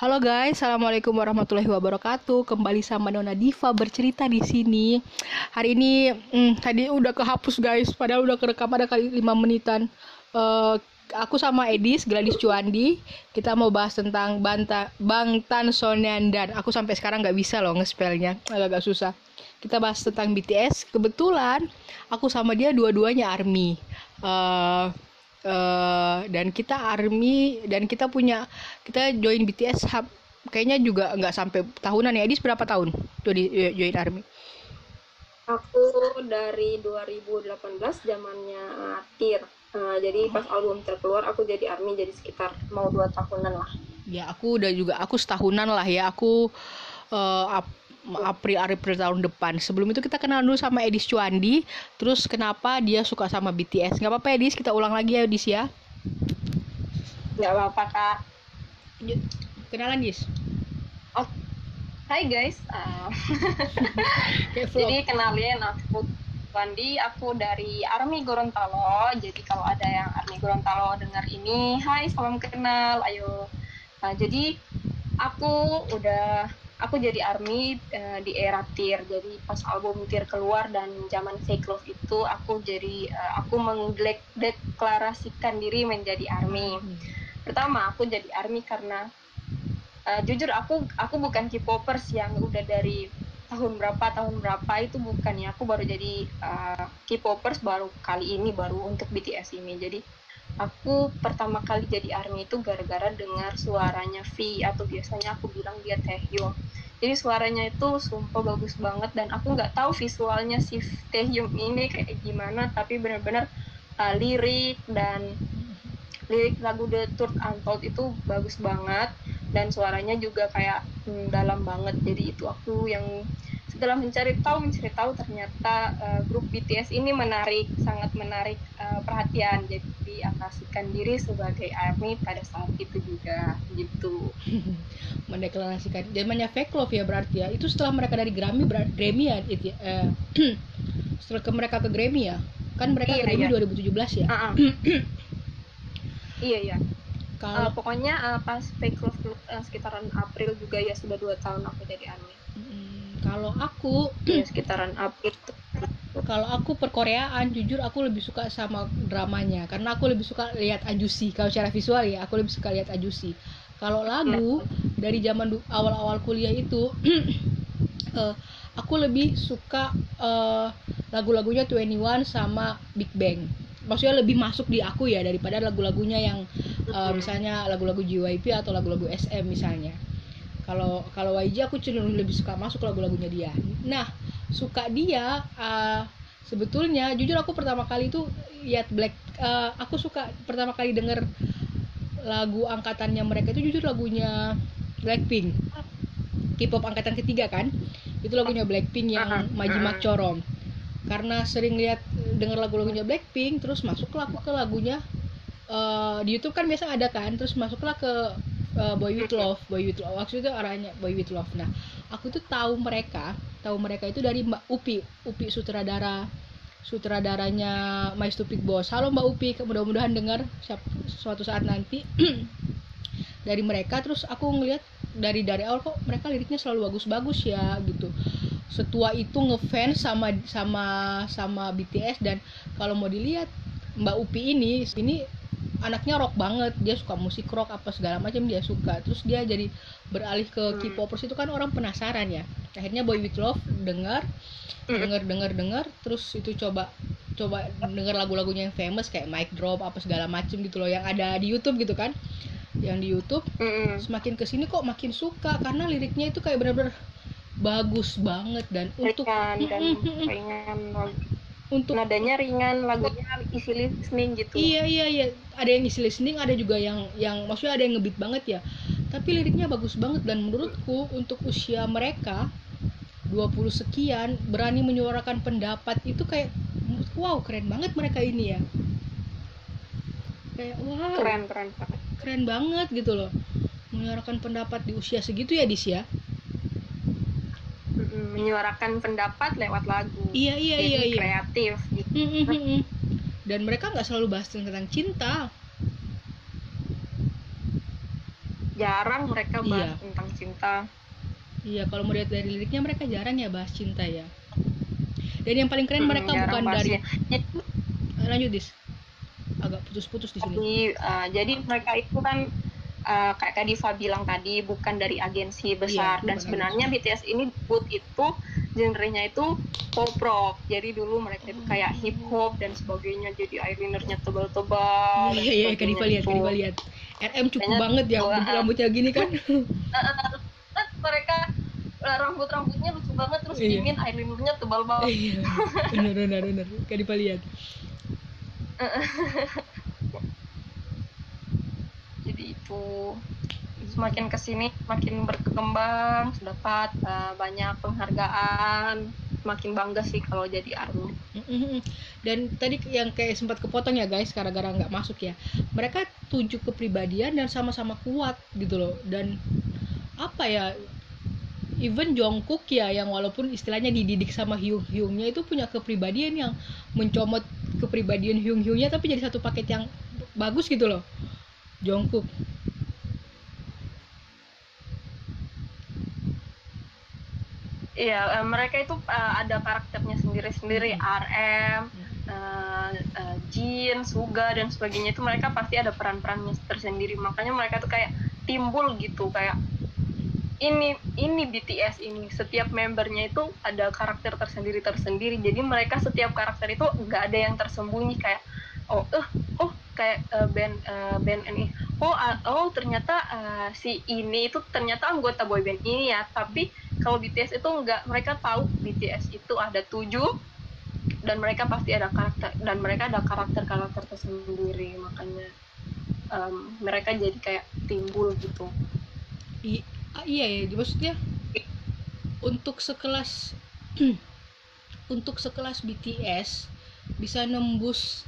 Halo guys, assalamualaikum warahmatullahi wabarakatuh. Kembali sama Nona Diva bercerita di sini. Hari ini hmm, tadi udah kehapus guys, padahal udah kerekam ada kali 5 menitan. Uh, aku sama Edis Gladys Cuandi kita mau bahas tentang Banta, Bangtan Sonyeondan. Aku sampai sekarang nggak bisa loh ngespelnya, agak-agak susah. Kita bahas tentang BTS. Kebetulan aku sama dia dua-duanya army. Uh, uh, dan kita army dan kita punya kita join BTS hub kayaknya juga nggak sampai tahunan ya. Edis berapa tahun join join army? Aku dari 2018 zamannya Tir. Uh, jadi pas album terkeluar aku jadi army jadi sekitar mau dua tahunan lah. Ya aku udah juga aku setahunan lah ya. Aku uh, April April tahun depan. Sebelum itu kita kenal dulu sama Edis Cuandi. Terus kenapa dia suka sama BTS? Gak apa-apa Edis, kita ulang lagi ya Edis ya. Gak apa-apa kak. Kenalan Edis. Oh, hai guys. Uh, jadi kenalin aku Cuandi. Aku dari Army Gorontalo. Jadi kalau ada yang Army Gorontalo dengar ini, hai salam kenal. Ayo. Nah, jadi aku udah aku jadi army uh, di era Tir jadi pas album Tir keluar dan zaman Fake Love itu aku jadi uh, aku mengdeklarasikan diri menjadi army. Hmm. pertama aku jadi army karena uh, jujur aku aku bukan K-popers yang udah dari tahun berapa tahun berapa itu bukan ya. Aku baru jadi uh, K-popers baru kali ini baru untuk BTS ini. Jadi aku pertama kali jadi army itu gara-gara dengar suaranya V atau biasanya aku bilang dia Taehyung. Jadi suaranya itu sumpah bagus banget dan aku nggak tahu visualnya si Taehyung ini kayak gimana tapi benar-benar uh, lirik dan lirik lagu The Truth Untold itu bagus banget dan suaranya juga kayak hmm, dalam banget. Jadi itu aku yang setelah mencari tahu mencari tahu ternyata uh, grup BTS ini menarik sangat menarik uh, perhatian. Jadi akasikan diri sebagai ARMY pada saat itu juga gitu. Mendeklarasikan. Zamannya fake love ya berarti ya. Itu setelah mereka dari Grammy Grammy ya itu uh, setelah ke mereka ke Grammy ya. Kan mereka iya, Grammy iya. 2017 ya? Uh -uh. iya iya. Kalau uh, pokoknya uh, pas fake love uh, sekitaran April juga ya sudah dua tahun aku jadi ARMY kalau aku ya, sekitaran update kalau aku perkoreaan jujur aku lebih suka sama dramanya. Karena aku lebih suka lihat Ajusi. Kalau secara visual ya aku lebih suka lihat Ajusi. Kalau lagu dari zaman awal-awal kuliah itu uh, aku lebih suka uh, lagu-lagunya 21 sama Big Bang. Maksudnya lebih masuk di aku ya daripada lagu-lagunya yang uh, misalnya lagu-lagu JYP atau lagu-lagu SM misalnya kalau kalau YG aku cenderung lebih suka masuk lagu-lagunya dia. Nah suka dia uh, sebetulnya jujur aku pertama kali itu lihat Black uh, aku suka pertama kali denger lagu angkatannya mereka itu jujur lagunya Blackpink. K-pop angkatan ketiga kan? Itu lagunya Blackpink yang Majimak Corom karena sering lihat denger lagu-lagunya Blackpink terus masuklah aku ke lagunya uh, di YouTube kan biasa ada kan terus masuklah ke uh, Boy With Love Boy With Love. Waktu itu arahnya Boy With Love. Nah aku tuh tahu mereka tahu mereka itu dari Mbak Upi Upi sutradara sutradaranya My Stupid Boss. Halo Mbak Upi mudah-mudahan dengar suatu saat nanti. Dari mereka terus aku ngeliat dari dari awal kok mereka liriknya selalu bagus-bagus ya gitu. Setua itu ngefans sama sama sama BTS dan kalau mau dilihat Mbak Upi ini ini anaknya rock banget dia suka musik rock apa segala macam dia suka. Terus dia jadi beralih ke hmm. K-popers itu kan orang penasaran ya. Akhirnya Boy With Love dengar hmm. dengar dengar dengar terus itu coba coba dengar lagu-lagunya yang famous kayak Mic Drop apa segala macam gitu loh yang ada di YouTube gitu kan. Yang di YouTube. Mm semakin ke sini kok makin suka karena liriknya itu kayak benar-benar bagus banget dan untuk dan ringan untuk nadanya ringan lagunya isi listening gitu. Iya iya iya. Ada yang isi listening ada juga yang yang maksudnya ada yang ngebeat banget ya. Tapi liriknya bagus banget dan menurutku untuk usia mereka 20 sekian berani menyuarakan pendapat itu kayak wow keren banget mereka ini ya. Kayak wow. Keren keren keren banget gitu loh. Menyuarakan pendapat di usia segitu ya dis ya menyuarakan pendapat lewat lagu iya iya Jadi iya, iya kreatif gitu. Mm -hmm. dan mereka nggak selalu bahas tentang cinta jarang mereka bahas iya. tentang cinta iya kalau mau lihat dari liriknya mereka jarang ya bahas cinta ya dan yang paling keren hmm, mereka bukan dari ya. lanjut dis agak putus-putus di sini jadi, uh, jadi mereka itu kan uh, kayak tadi Diva bilang tadi bukan dari agensi besar. iya, dan sebenarnya. BTS ini debut itu genrenya itu pop rock jadi dulu mereka itu kayak hip hop dan sebagainya. Jadi eyelinernya tebal-tebal iya iya kan Diva lihat kan Diva lihat RM cukup Kayaknya, banget ya rambutnya gini kan. Mereka rambut-rambutnya lucu banget terus iya. dingin eyelinernya tebal banget. Iya. benar benar benar. Kan Diva lihat jadi itu semakin ke sini makin berkembang dapat uh, banyak penghargaan. Makin bangga sih kalau jadi army dan tadi yang kayak sempat kepotong ya guys gara-gara nggak masuk ya. Mereka tujuh kepribadian dan sama-sama kuat gitu loh. Dan apa ya even Jungkook ya yang walaupun istilahnya dididik sama Hyung Hyungnya itu punya kepribadian yang mencomot kepribadian Hyung Hyungnya tapi jadi satu paket yang bagus gitu loh. Jungkook Iya, uh, mereka itu uh, ada karakternya sendiri-sendiri, hmm. RM, uh, uh, Jin, Suga dan sebagainya itu mereka pasti ada peran-perannya tersendiri. Makanya mereka tuh kayak timbul gitu, kayak ini ini BTS ini setiap membernya itu ada karakter tersendiri tersendiri jadi mereka setiap karakter itu nggak ada yang tersembunyi kayak oh eh oh kayak uh, band uh, band ini oh uh, oh ternyata uh, si ini itu ternyata anggota boyband ini ya tapi kalau BTS itu nggak mereka tahu BTS itu ada tujuh dan mereka pasti ada karakter dan mereka ada karakter karakter tersendiri makanya um, mereka jadi kayak timbul gitu. Ah, iya ya maksudnya untuk sekelas untuk sekelas BTS bisa nembus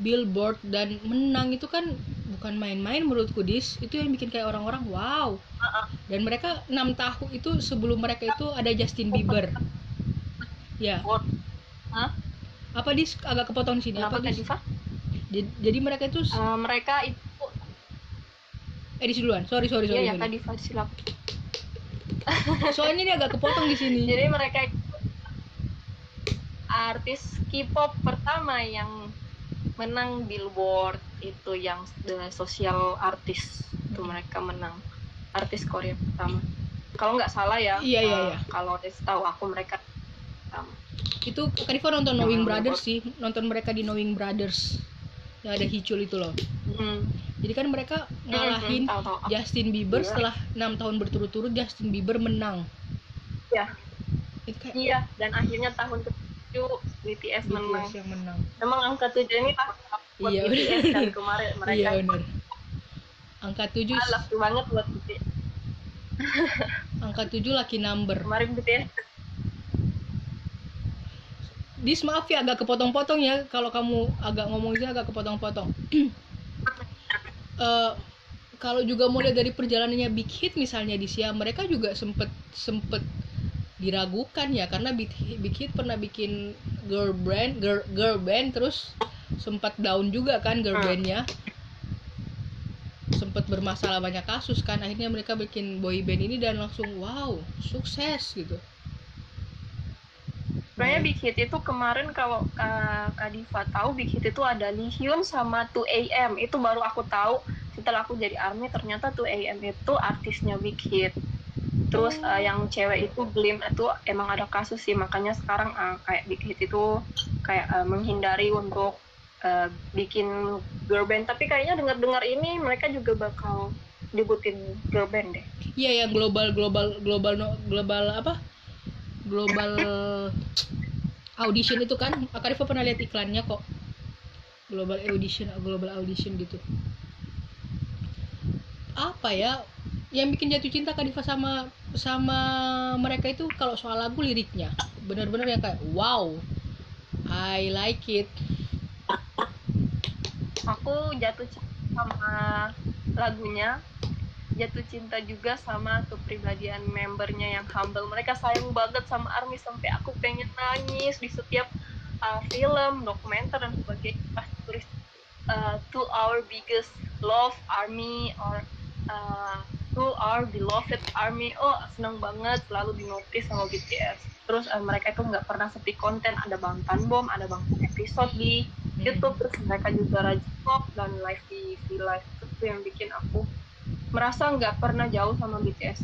billboard dan menang itu kan bukan main-main menurutku dis itu yang bikin kayak orang-orang wow. Dan mereka enam tahun itu sebelum mereka itu ada Justin Bieber. Ya. Apa dis? Agak kepotong sini. Apa dis? Jadi, jadi mereka itu uh, mereka itu eh di duluan. Sorry sorry sorry, iya, ya, sorry. Kak silap soalnya ini agak kepotong di sini. Jadi mereka artis K-pop pertama yang menang Billboard itu yang the social artis itu mereka menang. Artis Korea pertama. Kalau nggak salah ya iya iya iya. kalau tahu aku mereka pertama. Itu Karifa nonton Knowing Brothers sih. Nonton mereka di Knowing Brothers. Yang ada Hicul itu loh. Hmm. jadi kan mereka ngalahin hmm, tahu, tahu. Justin Bieber iya. setelah enam tahun berturut-turut Justin Bieber menang. Iya. Kayak... iya dan akhirnya tahun ketujuh BTS, BTS menang. yang menang. Emang angka tujuh ini tahun iya, BTS kan kemarin mereka. iya benar angka tujuh ah, banget buat BTS angka tujuh laki number. Kemarin BTS Dis maaf ya agak kepotong-potong ya. Kalau kamu agak ngomong sih agak kepotong-potong. uh, kalau juga mulai dari perjalanannya Big Hit misalnya di Sia mereka juga sempet sempet diragukan ya karena Big Hit, Big Hit pernah bikin girl band girl, girl band terus sempat down juga kan girl bandnya sempat bermasalah banyak kasus kan akhirnya mereka bikin boy band ini dan langsung wow sukses gitu Sebenarnya Big Hit itu kemarin kalau uh, Kak Diva tahu Big Hit itu ada Lee Hyun sama 2AM. Itu baru aku tahu setelah aku jadi ARMY ternyata 2AM itu artisnya Big Hit. Terus uh, yang cewek itu Glim itu emang ada kasus sih makanya sekarang uh, kayak Big Hit itu kayak uh, menghindari untuk uh, bikin girl band. Tapi kayaknya dengar-dengar ini mereka juga bakal debutin girl band deh. Iya yang global global global global apa? global audition itu kan Akarifa pernah lihat iklannya kok global audition global audition gitu apa ya yang bikin jatuh cinta Kadifa sama sama mereka itu kalau soal lagu liriknya. Benar-benar yang kayak wow I like it. Aku jatuh cinta sama lagunya jatuh cinta juga sama kepribadian membernya yang humble. Mereka sayang banget sama Army sampai aku pengen nangis di setiap uh, film dokumenter dan sebagainya. Pasti tulis uh, to our biggest love Army or uh, itu our beloved army. Oh seneng banget selalu di notice sama BTS terus uh, mereka itu nggak pernah sepi konten. Ada Bangtan Bom ada Bangtan episode di hmm. YouTube terus mereka juga rajin vlog dan live di, di live. Itu yang bikin aku merasa nggak pernah jauh sama BTS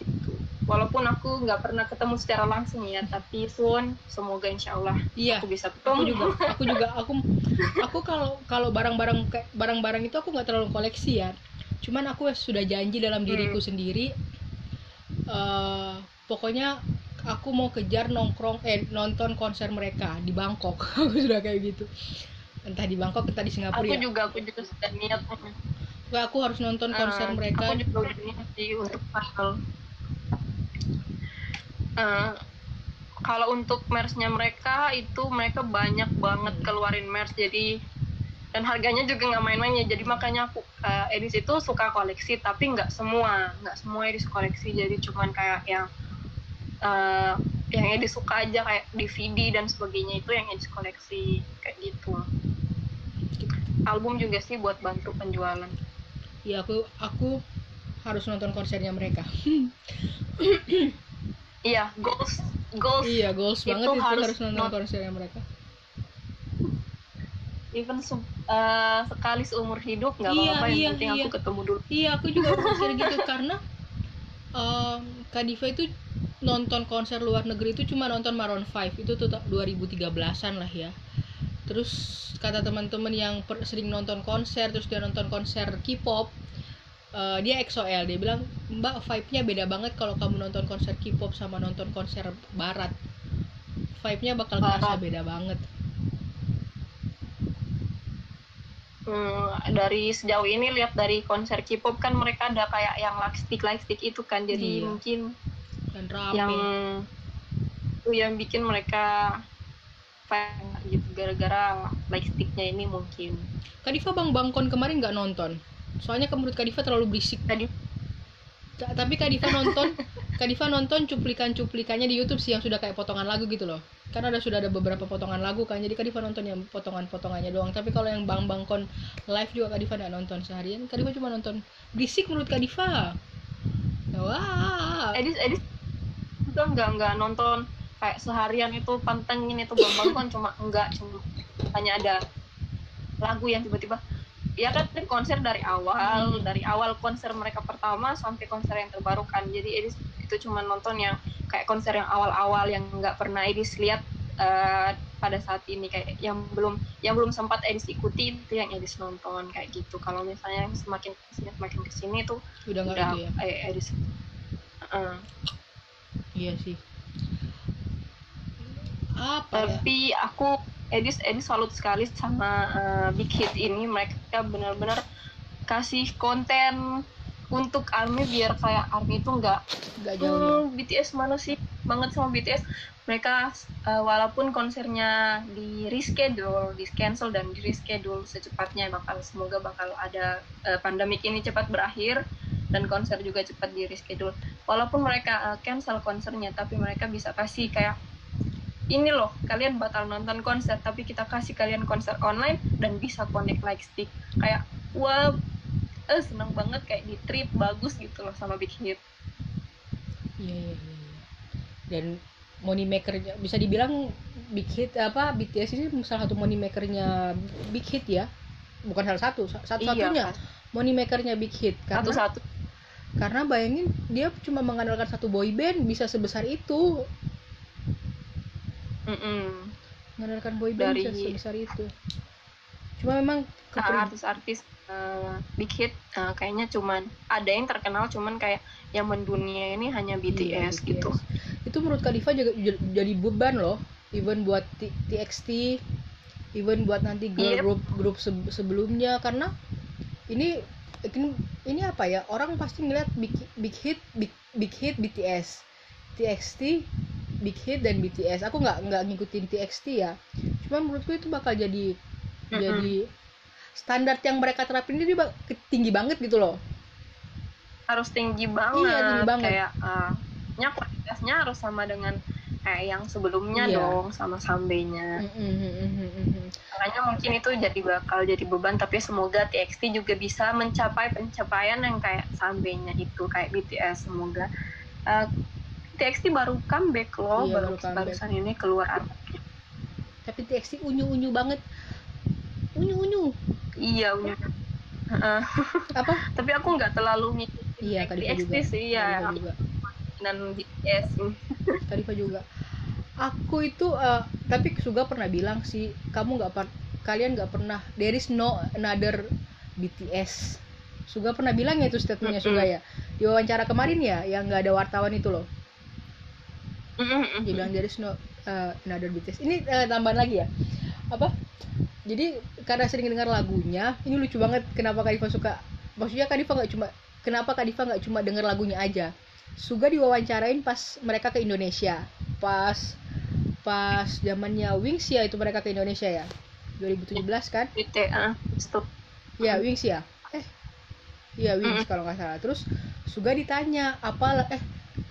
gitu. walaupun aku nggak pernah ketemu secara langsung ya tapi soon semoga insya Allah iya, aku bisa ketemu. aku juga. Aku juga. Aku aku kalau kalau barang-barang barang-barang itu aku nggak terlalu koleksi ya cuman aku sudah janji dalam diriku hmm. sendiri uh, pokoknya aku mau kejar nongkrong eh nonton konser mereka di Bangkok aku sudah kayak gitu entah di Bangkok entah di Singapura aku ya. juga aku juga sudah niat Gak, aku harus nonton konser uh, mereka aku juga udah niat sih untuk hal uh, kalau untuk merchnya mereka itu mereka banyak banget hmm. keluarin merch jadi dan harganya juga nggak main-main ya. Jadi makanya aku uh, Edis itu suka koleksi tapi nggak semua. Nggak semua Edis koleksi. Jadi cuman kayak yang uh, yang Edi suka aja kayak DVD dan sebagainya. Itu yang Edi koleksi kayak gitu. Album juga sih buat bantu penjualan. Iya aku aku harus nonton konsernya mereka. Iya goals goals. Iya goals itu banget itu harus, harus nonton konsernya mereka even uh, sekali seumur hidup nggak iya, apa-apa yang iya, penting iya. aku ketemu dulu. Iya aku juga mikir gitu karena um, Kadifa itu nonton konser luar negeri itu cuma nonton Maroon 5 itu tuh 2013an lah ya. Terus kata teman-teman yang per, sering nonton konser terus dia nonton konser K-pop uh, dia XOL dia bilang mbak vibe-nya beda banget kalau kamu nonton konser K-pop sama nonton konser barat. Vibe-nya bakal terasa beda banget hmm, dari sejauh ini lihat dari konser K-pop kan mereka ada kayak yang lightstick lightstick itu kan. Jadi iya. mungkin dan rame. yang itu yang bikin mereka gitu gara-gara lightsticknya ini mungkin. Kadifa Bang Bangkon kemarin nggak nonton? Soalnya menurut Kadifa terlalu berisik. Tadi tapi Kadifa nonton Kadifa nonton cuplikan-cuplikannya di YouTube sih yang sudah kayak potongan lagu gitu loh. Karena ada sudah ada beberapa potongan lagu kan jadi Kadifa nonton yang potongan-potongannya doang. Tapi kalau yang Bang Bangkon live juga Kadifa nggak nonton seharian. Kadifa cuma nonton berisik menurut Kadifa wah. Edis Edis itu enggak enggak nonton. Kayak seharian itu pantengin itu bang kan cuma enggak cuma hanya ada lagu yang tiba-tiba ya kan konser dari awal hmm. dari awal konser mereka pertama sampai konser yang terbaru kan jadi Edis itu cuma nonton yang kayak konser yang awal-awal yang nggak pernah Edis lihat uh, pada saat ini kayak yang belum yang belum sempat Edis ikuti itu yang Edis nonton kayak gitu kalau misalnya semakin semakin ke sini tuh udah nggak udah, ya eh, Edis uh, iya sih apa ya? tapi ya? aku Edis Edis salut sekali sama uh, Big Hit ini. Mereka benar-benar kasih konten untuk Army biar kayak Army itu nggak jauh hmm, BTS mana sih? Banget sama BTS mereka uh, walaupun konsernya di reschedule di cancel dan di reschedule secepatnya bakal semoga bakal ada uh, pandemik ini cepat berakhir dan konser juga cepat di reschedule walaupun mereka uh, cancel konsernya tapi mereka bisa kasih kayak ini loh kalian batal nonton konser tapi kita kasih kalian konser online dan bisa connect like stick. Kayak wah eh, seneng banget kayak di trip bagus gitu loh sama Big Hit. Iya yeah, yeah, yeah. dan money makernya bisa dibilang Big Hit apa BTS ini salah satu money makernya Big Hit ya? Bukan salah satu satu satunya iya, money makernya Big Hit. Karena satu satu karena bayangin dia cuma mengandalkan satu boy band bisa sebesar itu mm -mm. mengandalkan boy band Dari... sebesar itu cuma memang artis-artis uh, big hit uh, kayaknya cuman ada yang terkenal cuman kayak yang mendunia ini hanya BTS, iya, BTS. gitu itu menurut Kadifa juga jadi beban loh even buat TXT even buat nanti girl yep. group grup sebelumnya karena ini ini, ini apa ya orang pasti ngeliat big, big hit big, big hit BTS TXT big hit dan BTS aku nggak nggak ngikutin TXT ya. Cuma menurutku itu bakal jadi mm -hmm. jadi standar yang mereka terapin ini tinggi banget gitu loh. Harus tinggi banget. iya tinggi banget. Kayak uh, kualitasnya harus sama dengan kayak yang sebelumnya iya. dong sama sambenya. Mm -hmm. makanya mungkin itu jadi bakal jadi beban tapi semoga TXT juga bisa mencapai pencapaian yang kayak sampainya itu kayak BTS semoga uh, TXT baru comeback loh iya, baru barusan ini keluar tapi TXT unyu-unyu banget. Unyu-unyu. Iya unyu. Uh, apa? Tapi aku nggak terlalu ngikutin iya TXT juga. sih ya dan BTS tadi juga. Aku itu uh, tapi juga pernah bilang sih kamu nggak kalian nggak pernah there is no another BTS Suga pernah bilang ya itu statementnya Suga ya. Di wawancara kemarin ya yang nggak ada wartawan itu loh dia bilang is no uh, another BTS ini uh, tambahan lagi ya. Apa? Jadi karena sering dengar lagunya ini lucu banget kenapa Kak Diva suka. Maksudnya Kak Diva nggak cuma kenapa Kak Diva nggak cuma dengar lagunya aja? Suga diwawancarain pas mereka ke Indonesia. Pas pas zamannya Wings ya itu mereka ke Indonesia ya. 2017 kan? BTA stop. Ya Wings ya eh iya Wings mm. kalau nggak salah. Terus Suga ditanya apa eh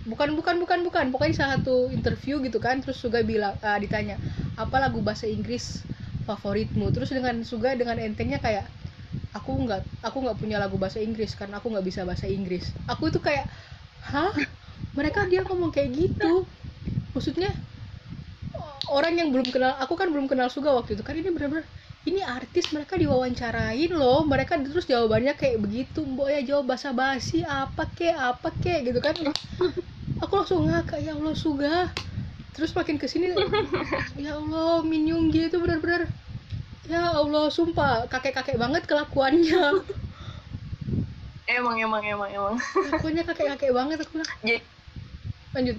bukan bukan bukan bukan. Pokoknya salah satu interview gitu kan. Terus Suga bilang uh, ditanya apa lagu bahasa Inggris favoritmu? Terus dengan Suga dengan entengnya kayak aku nggak aku nggak punya lagu bahasa Inggris karena aku nggak bisa bahasa Inggris. Aku tuh kayak hah? Mereka dia ngomong kayak gitu? Maksudnya orang yang belum kenal aku kan belum kenal Suga waktu itu kan. Ini benar-benar ini artis mereka diwawancarain loh. Mereka terus jawabannya kayak begitu mbok ya jawab bahasa basi apa ke apa ke gitu kan. Aku langsung ngakak ya Allah Suga terus makin ke sini ya Allah Minyunggi itu benar-benar ya Allah sumpah kakek-kakek banget kelakuannya. Emang emang emang emang. Kelakuannya kakek-kakek banget aku bilang. Lanjut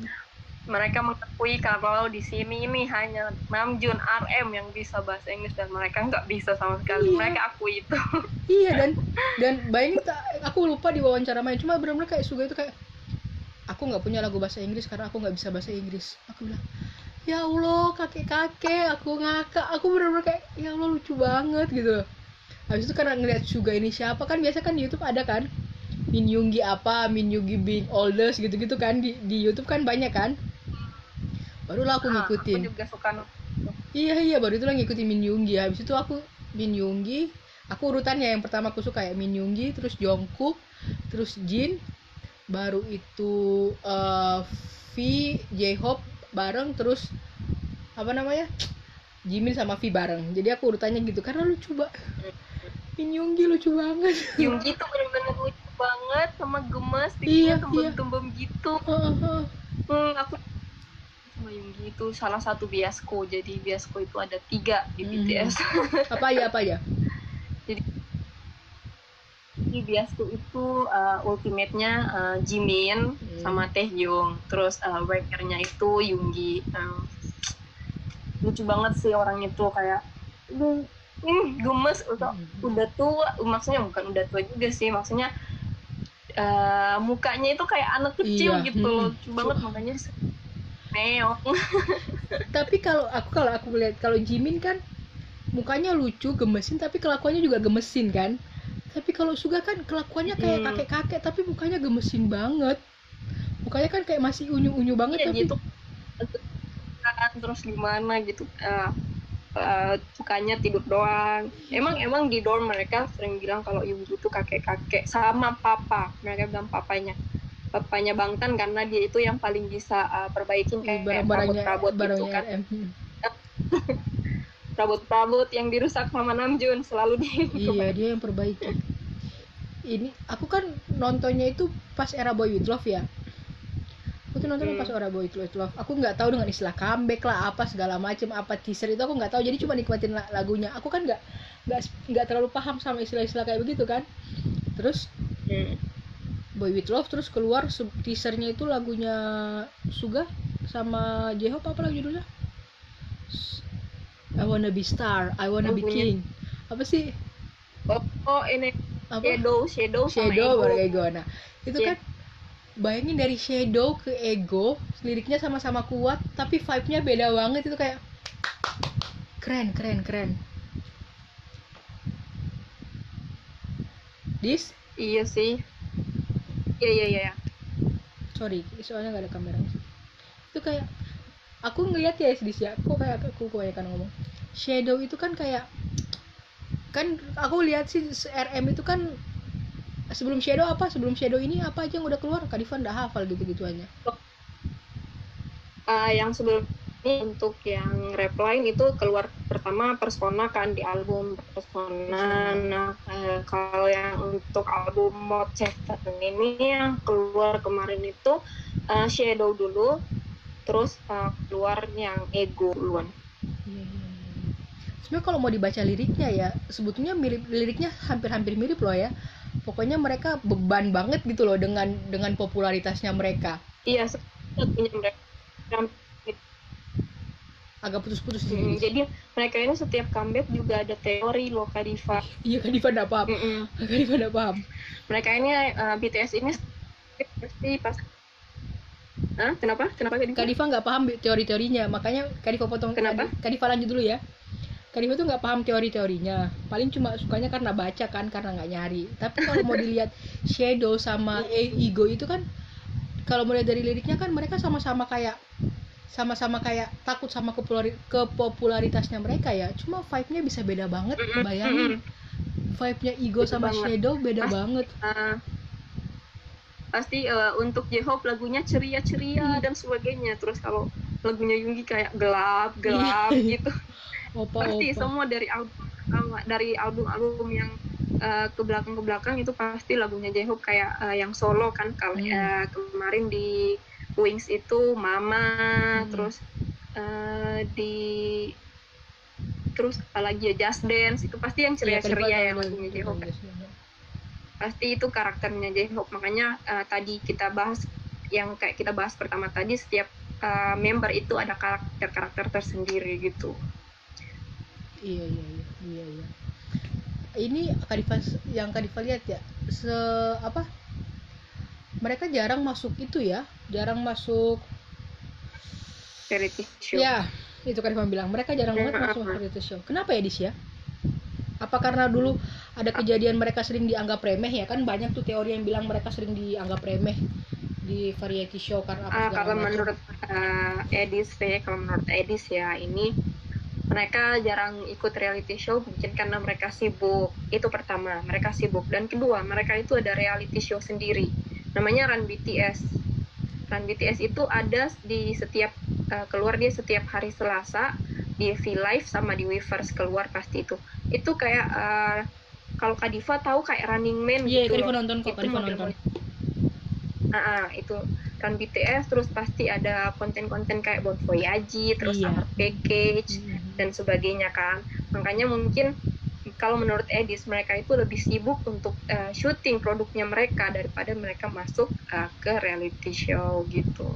mereka mengakui kalau di sini ini hanya Namjoon RM yang bisa bahasa Inggris dan mereka nggak bisa sama sekali. Iya. Mereka akui itu. Iya dan dan bayangin aku lupa di wawancara main cuma benar-benar kayak Suga itu kayak aku nggak punya lagu bahasa Inggris karena aku nggak bisa bahasa Inggris. Aku bilang ya Allah kakek-kakek aku ngakak aku benar-benar kayak ya Allah lucu banget gitu. Habis itu karena ngeliat Suga ini siapa kan biasa kan di YouTube ada kan Min Yoongi apa Min Yoongi being oldest gitu-gitu kan di di YouTube kan banyak kan barulah aku ngikutin aku juga suka iya iya baru itulah ngikutin Min Yoongi habis itu aku Min Yoongi aku urutannya yang pertama aku suka ya Min Yoongi terus Jungkook terus Jin baru itu uh, V J-Hope bareng terus apa namanya? Jimin sama V bareng. Jadi aku urutannya gitu karena lucu banget Min Yoongi lucu banget. Yoongi tuh bener-bener lucu banget sama gemes iya, tumbem-tumbem iya. gitu. Uh, uh. Hmm, aku Mayunggi itu salah satu biasko jadi biasko itu ada tiga di hmm. BTS apa ya apa ya? Jadi di biasko itu uh, ultimate-nya uh, Jimin hmm. sama Taehyung terus uh, workernya itu Yoongi. Um, lucu banget sih orang itu. Kayak hmm, gemes. Udah hmm. udah tua. Maksudnya bukan udah tua juga sih. Maksudnya uh, mukanya itu kayak anak kecil iya. gitu hmm. lucu banget makanya meong tapi kalau aku kalau aku lihat kalau Jimin kan mukanya lucu gemesin tapi kelakuannya juga gemesin kan. Tapi kalau Suga kan kelakuannya kayak hmm. kakek-kakek tapi mukanya gemesin banget. Mukanya kan kayak masih unyu-unyu banget iya, tapi gitu. terus gimana gitu uh, uh, sukanya tidur doang. Emang emang di dorm mereka sering bilang kalau ibu itu kakek-kakek sama papa. Mereka bilang papanya papanya Bangtan karena dia itu yang paling bisa uh, perbaikin kayak perabot-perabot gitu kan. Perabot-perabot yang dirusak Mama Namjoon selalu dia. Iya, dia yang perbaiki. Ini aku kan nontonnya itu pas era Boy With Love ya. Aku tuh nontonnya hmm. pas era Boy With Love. Aku nggak tahu dengan istilah comeback lah apa segala macam apa teaser itu aku nggak tahu. Jadi cuma nikmatin lagunya. Aku kan nggak nggak nggak terlalu paham sama istilah-istilah kayak begitu kan. Terus hmm Boy With Love terus keluar teasernya itu lagunya Suga sama J-Hope apa lagi judulnya? I wanna be star I wanna be king. Apa sih? Oh, oh ini apa? shadow shadow shadow sama ego. ego. Nah itu yeah. kan bayangin dari shadow ke ego liriknya sama-sama kuat tapi vibe-nya beda banget. Itu kayak keren keren keren. This iya sih iya iya iya sorry soalnya gak ada kamera itu kayak aku ngeliat ya di ya kok kayak aku kebanyakan ngomong. Shadow itu kan kayak kan aku lihat sih RM itu kan sebelum Shadow apa sebelum Shadow ini apa aja yang udah keluar. Kadivan udah hafal gitu gituannya uh, yang sebelum untuk yang Repline itu keluar pertama Persona kan di album Persona. Nah uh, kalau yang untuk album Mod ini yang keluar kemarin itu uh, Shadow dulu terus uh, keluar yang Ego duluan. Iya. sebenarnya kalau mau dibaca liriknya ya sebetulnya mirip liriknya hampir-hampir mirip loh ya. Pokoknya mereka beban banget gitu loh dengan dengan popularitasnya mereka. Iya punya mereka agak putus-putus hmm, jadi mereka ini setiap comeback juga ada teori loh Kadifa iya Kadifa tidak paham mm -mm. Kadifa tidak paham mereka ini uh, eh, BTS ini pasti pas Hah? Kenapa? Kenapa Kadifa? Kadifa nggak paham teori-teorinya, makanya Kadifa potong. Kenapa? Kadifa lanjut dulu ya. Kadifa tuh nggak paham teori-teorinya, paling cuma sukanya karena baca kan, karena nggak nyari. Tapi kalau mau dilihat Shadow sama Ego itu kan, kalau mulai dari liriknya kan mereka sama-sama kayak sama-sama kayak takut sama kepopularitasnya mereka ya cuma vibe-nya bisa beda banget bayangin vibe-nya Ego sama banget. Shadow beda Pas, banget uh, pasti uh, untuk J-Hope lagunya ceria-ceria hmm. dan sebagainya terus kalau lagunya Yunggi kayak gelap gelap iya. gitu opa, pasti opa. semua dari album dari album-album yang uh, ke belakang ke belakang itu pasti lagunya J-Hope kayak uh, yang solo kan kalau hmm. uh, kemarin di Wings itu Mama hmm. terus uh, di terus apalagi ya Just Dance itu pasti yang iya, ceria-ceria ya, yang lagunya J-Hope pasti itu karakternya J-Hope makanya uh, tadi kita bahas yang kayak kita bahas pertama tadi setiap uh, member itu ada karakter-karakter tersendiri gitu iya iya iya iya, iya. ini Kadifa yang Kadifa lihat ya se apa mereka jarang masuk itu ya jarang masuk. Reality show. Ya itu kan Irfan bilang. Mereka jarang banget masuk reality show. Kenapa ya Dis ya? Apa karena dulu ada kejadian mereka sering dianggap remeh ya? Kan banyak tuh teori yang bilang mereka sering dianggap remeh di variety show karena apa uh, kalau menurut uh, Edis ya kalau menurut Edis ya ini mereka jarang ikut reality show mungkin karena mereka sibuk. Itu pertama mereka sibuk. Dan kedua mereka itu ada reality show sendiri namanya Run BTS Run BTS itu ada di setiap uh, keluar dia setiap hari Selasa di V Live sama di Weverse keluar pasti itu. Itu kayak uh, kalau Kadifa tahu kayak Running Man yeah, gitu Kadifa nonton kok Kadifa nonton. Ah, uh, itu. Run BTS terus pasti ada konten-konten kayak Bon Voyage terus yeah. Summer Package -hmm. dan sebagainya kan. Makanya mungkin kalau menurut Edis mereka itu lebih sibuk untuk uh, syuting produknya mereka daripada mereka masuk uh, ke reality show gitu.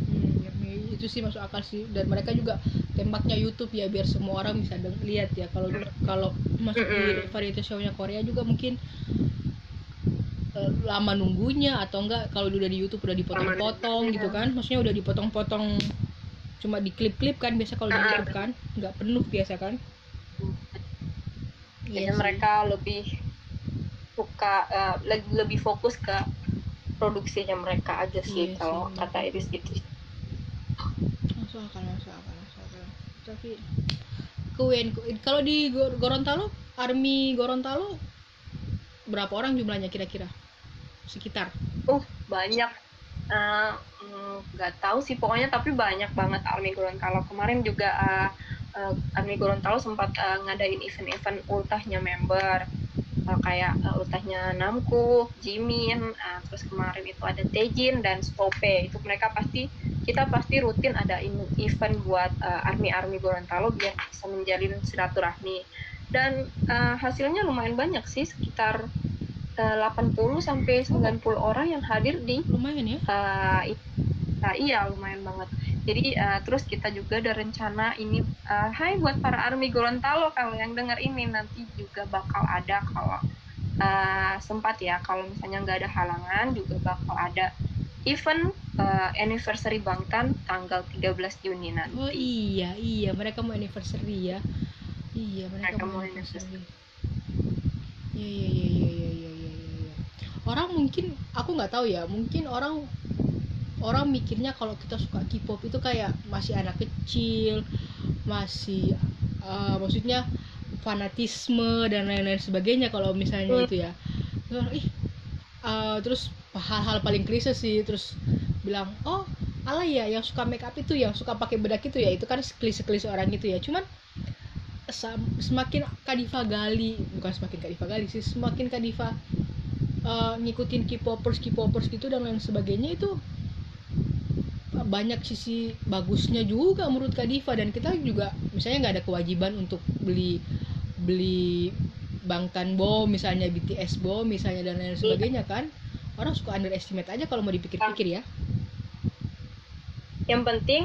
Hmm, itu sih masuk akal sih. Dan mereka juga tembaknya YouTube ya biar semua orang bisa lihat ya. Kalau mm. kalau masuk mm -hmm. di variety show-nya Korea juga mungkin uh, lama nunggunya atau enggak. Kalau udah di YouTube udah dipotong-potong gitu kan. Maksudnya udah dipotong-potong cuma di klip-klip kan biasa kalau di YouTube kan nggak penuh biasa kan jadi iya mereka lebih suka uh, lebih fokus ke produksinya mereka aja sih iya kalau sih, kata Iris gitu. Masuk akal masuk akal masuk akal. Tapi kuen kalau di Gorontalo army Gorontalo berapa orang jumlahnya kira-kira? Sekitar? Uh banyak. Eh, nggak uh, mm, tahu sih pokoknya tapi banyak banget army Gorontalo. Kemarin juga uh, uh, Army Gorontalo sempat uh, ngadain event-event ultahnya member. Uh, kayak uh, ultahnya Namku, Jimin, uh, terus kemarin itu ada Tejin dan Stope. Itu mereka pasti kita pasti rutin ada event buat uh, army army Gorontalo biar bisa menjalin silaturahmi. Dan uh, hasilnya lumayan banyak sih sekitar uh, 80 sampai 90 orang yang hadir di lumayan ya? uh, nah, iya lumayan banget jadi uh, terus kita juga ada rencana ini uh, Hai buat para army Gorontalo kalau yang dengar ini nanti juga bakal ada kalau uh, sempat ya kalau misalnya nggak ada halangan juga bakal ada event uh, anniversary Bangtan tanggal 13 Juni nanti. Oh iya iya mereka mau anniversary ya. Iya mereka, mereka mau anniversary. Iya iya iya iya iya iya iya. Ya. Orang mungkin aku nggak tahu ya mungkin orang orang mikirnya kalau kita suka K-pop itu kayak masih anak kecil masih uh, maksudnya fanatisme dan lain-lain sebagainya kalau misalnya hmm. itu ya terus, ih uh, terus hal-hal paling klise sih terus bilang oh ala ya yang suka make up itu yang suka pakai bedak itu ya itu kan klise-klise orang itu ya cuman semakin Kadifa gali bukan semakin Kadifa gali sih semakin Kadifa uh, ngikutin K-popers K-popers gitu dan lain sebagainya itu banyak sisi bagusnya juga menurut Kadifa dan kita juga misalnya nggak ada kewajiban untuk beli beli Bangtan Bo misalnya BTS Bo misalnya dan lain sebagainya kan. Orang suka underestimate aja kalau mau dipikir-pikir ya. Yang penting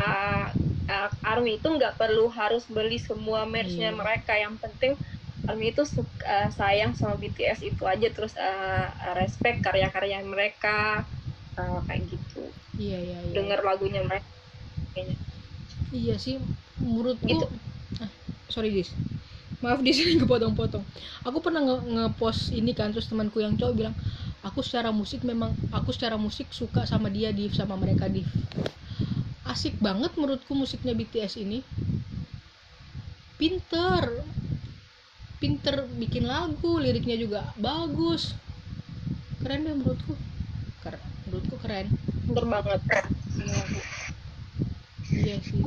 uh, uh, ARMY itu nggak perlu harus beli semua merchnya hmm. mereka. Yang penting ARMY itu suka, uh, sayang sama BTS itu aja. Terus uh, respect karya-karya mereka uh, kayak gitu iya iya, iya. dengar lagunya mereka kayaknya. Iya sih menurutku gitu. ah, sorry dis. Maaf di sini kepotong-potong. Aku pernah nge-post ini kan terus temanku yang cowok bilang aku secara musik memang aku secara musik suka sama dia di sama mereka di asik banget menurutku musiknya BTS ini. Pinter. Pinter bikin lagu liriknya juga bagus. Keren deh menurutku. Keren menurutku keren pinter banget iya sih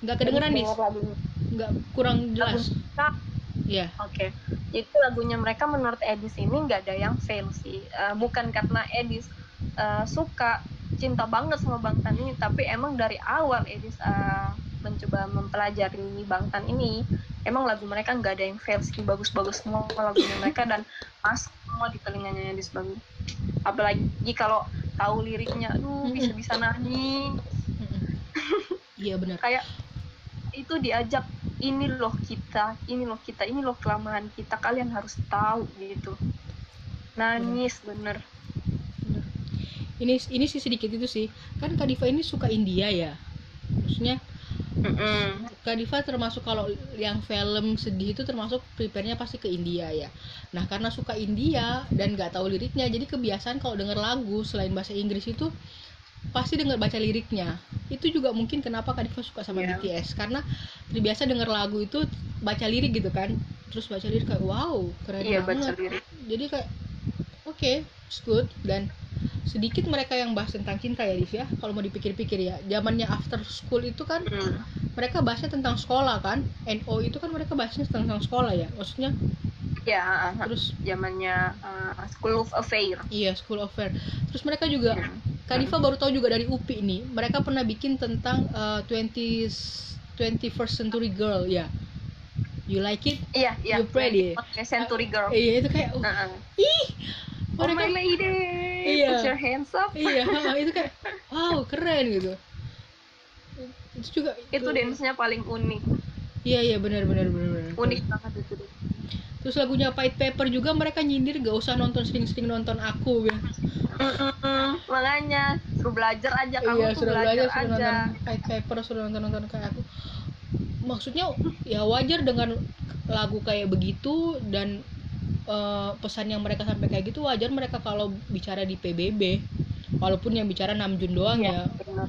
nggak kedengeran nih nggak kurang jelas Iya. Yeah. Oke. Okay. Itu lagunya mereka menurut Edis ini nggak ada yang fail sih. Uh, bukan karena Edis uh, suka cinta banget sama Bang Tan ini, tapi emang dari awal Edis uh, mencoba mempelajari Bang Tan ini, emang lagu mereka nggak ada yang fail sih, bagus-bagus semua lagunya mereka dan pas semua di telinganya Edis bagus. Apalagi kalau tahu liriknya, aduh bisa-bisa nangis. Iya benar. Kayak itu diajak ini loh kita ini loh kita ini loh kelemahan kita kalian harus tahu gitu. Nangis bener, bener. ini ini sih sedikit itu sih. Kan Kadifa ini suka India ya? Maksudnya Mm-mm. Kadifa termasuk kalau yang film sedih itu termasuk prepare-nya pasti ke India ya. Nah karena suka India dan nggak tahu liriknya, jadi kebiasaan kalau denger lagu selain bahasa Inggris itu pasti dengar baca liriknya itu juga mungkin kenapa Kadifa suka sama yeah. BTS karena terbiasa denger lagu itu baca lirik gitu kan terus baca lirik kayak wow keren yeah, banget baca lirik. jadi kayak oke okay, it's good dan sedikit mereka yang bahas tentang cinta ya Div ya. Kalau mau dipikir-pikir ya. Zamannya after school itu kan mm. mereka bahasnya tentang sekolah kan. NO itu kan mereka bahasnya tentang sekolah ya maksudnya. Ya terus zamannya uh, school of affair. Iya school of affair. Terus mereka juga yeah Kadifa baru tahu juga dari UPI ini mereka pernah bikin tentang uh, 20 21st century girl ya. You like it? Iya iya. You pretty? Okay, century girl. Iya itu kayak uh, uh-uh. ih oh my lady iya. put your hands up. Iya itu kayak wow keren gitu. Itu juga itu dance-nya paling unik. Iya iya benar benar benar benar. Unik banget itu terus lagunya White Paper juga mereka nyindir gak usah nonton sering-sering nonton aku ya. Makanya suruh belajar aja kamu iya, suruh belajar, belajar suruh aja. nonton white paper suruh nonton nonton kayak aku. Maksudnya ya wajar dengan lagu kayak begitu dan uh, pesan yang mereka sampai kayak gitu wajar mereka kalau bicara di PBB walaupun yang bicara Namjoon doang ya, ya.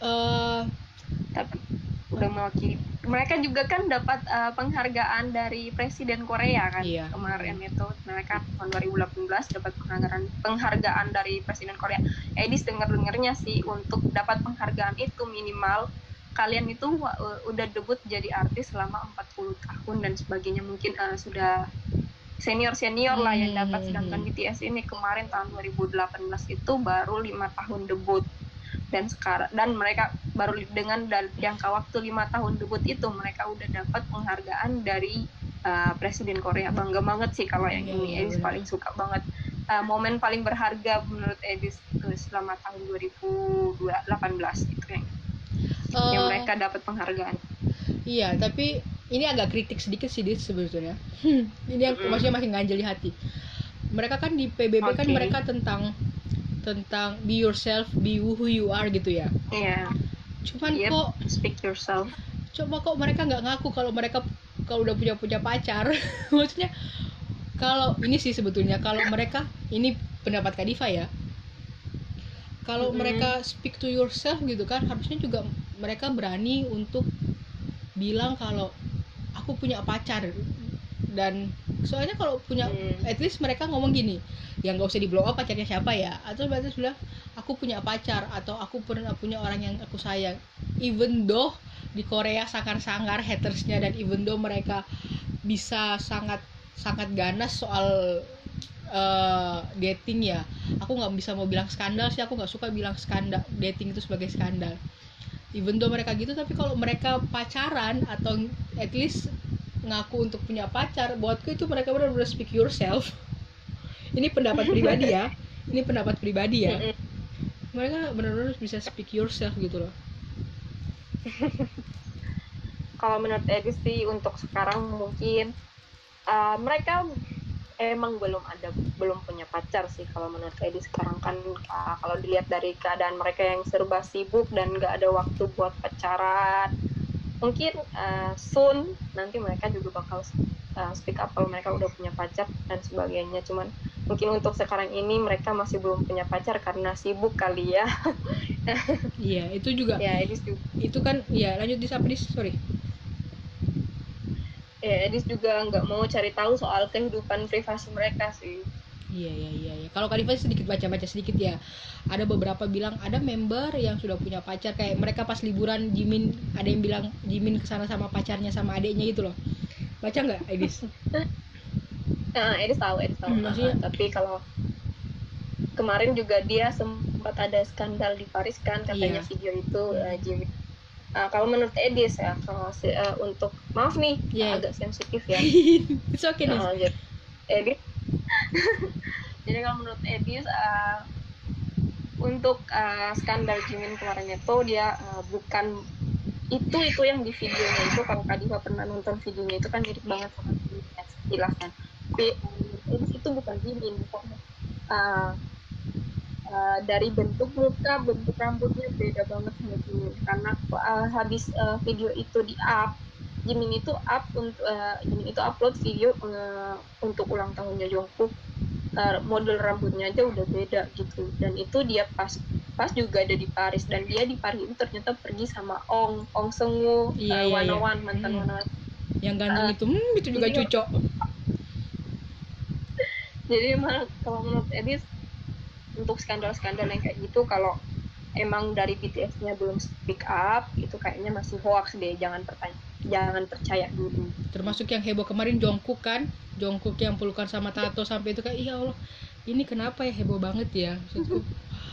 Uh, tapi udah mewakili mereka juga kan dapat uh, penghargaan dari Presiden Korea kan iya. kemarin itu. Mereka tahun 2018 dapat penghargaan penghargaan dari Presiden Korea. Edis dengar dengarnya sih untuk dapat penghargaan itu minimal kalian itu uh, udah debut jadi artis selama 40 tahun dan sebagainya. Mungkin uh, sudah senior senior lah yang dapat hmm. sedangkan BTS ini. Kemarin tahun 2018 itu baru lima tahun debut. Dan sekarang dan mereka baru dengan jangka waktu lima tahun debut itu mereka udah dapat penghargaan dari uh, presiden Korea. Bangga banget sih kalau yang ini. Iya, Edis paling suka banget. Uh, momen paling berharga menurut Edis selama tahun 2018 gitu kan uh, yang mereka dapat penghargaan. Iya tapi ini agak kritik sedikit sih Dis sebetulnya hmm, ini yang mm. maksudnya masih nganjel di hati mereka kan di PBB okay. kan mereka tentang tentang be yourself, be who you are gitu ya. Iya. Yeah. Cuman yep. kok speak yourself. Coba kok mereka nggak ngaku kalau mereka kalau udah punya punya pacar. Maksudnya kalau ini sih sebetulnya kalau mereka ini pendapat Kadifa ya. Kalau mm -hmm. mereka speak to yourself gitu kan harusnya juga mereka berani untuk bilang kalau aku punya pacar. Dan soalnya kalau punya hmm. at least mereka ngomong gini yang nggak usah di blow up pacarnya siapa ya? Atau berarti bilang aku punya pacar atau aku pernah punya orang yang aku sayang. Even though di Korea sangar-sangar hatersnya dan even though mereka bisa sangat sangat ganas soal uh, dating ya aku nggak bisa mau bilang skandal sih aku nggak suka bilang skandal dating itu sebagai skandal even though mereka gitu tapi kalau mereka pacaran atau at least ngaku untuk punya pacar buatku itu mereka benar-benar speak yourself. Ini pendapat pribadi ya. Ini pendapat pribadi ya. Mereka benar-benar bisa speak yourself gitu loh. Kalau menurut Edi sih untuk sekarang mungkin uh, mereka emang belum ada belum punya pacar sih kalau menurut Edi sekarang kan. Uh, kalau dilihat dari keadaan mereka yang serba sibuk dan nggak ada waktu buat pacaran mungkin uh, soon nanti mereka juga bakal uh, speak up kalau mereka udah punya pacar dan sebagainya. Cuman mungkin untuk sekarang ini mereka masih belum punya pacar karena sibuk kali ya. Iya itu juga ya juga. itu kan ya lanjut di sorry ya Edis juga nggak mau cari tahu soal kehidupan privasi mereka sih Iya iya iya. iya. Kalau Kak sedikit baca-baca sedikit ya. Ada beberapa bilang ada member yang sudah punya pacar kayak mereka pas liburan Jimin ada yang bilang Jimin ke sana sama pacarnya sama adiknya gitu loh. Baca nggak Edis? Nah, Edis tahu, Edis tahu. Hmm, uh, tapi kalau kemarin juga dia sempat ada skandal di Paris kan katanya yeah. video itu uh, Jimin Uh, kalau menurut Edis ya, kalau uh, untuk maaf nih yeah. agak sensitif ya. It's okay. Uh, Edis jadi kalau menurut Edis uh, untuk uh, skandal Jimin kemarin itu dia uh, bukan itu itu yang di videonya itu kalau Kadifa pernah nonton videonya itu kan mirip banget sama Jimin jelaskan tapi Edis itu bukan Jimin pokoknya uh, Uh, dari bentuk muka, bentuk rambutnya beda banget sama Jimin karena uh, habis uh, video itu di up Jimin itu up untuk uh, Jimin itu upload video uh, untuk ulang tahunnya Jungkook. Uh, model rambutnya aja udah beda gitu. Dan itu dia pas pas juga ada di Paris. Dan dia di Paris itu ternyata pergi sama Ong Ong Sengu iya, uh, iya, iya. mantan hmm. Wanawan yang ganteng uh, itu hmm, itu juga jadi, cocok jadi emang kalau menurut Edis untuk skandal-skandal yang kayak gitu kalau emang dari BTS-nya belum speak up itu kayaknya masih hoax deh jangan pertanyaan jangan percaya dulu. Termasuk yang heboh kemarin Jongkook kan? Jongkook yang pelukan sama Tato sampai itu kayak iya Allah ini kenapa ya heboh banget ya maksudku.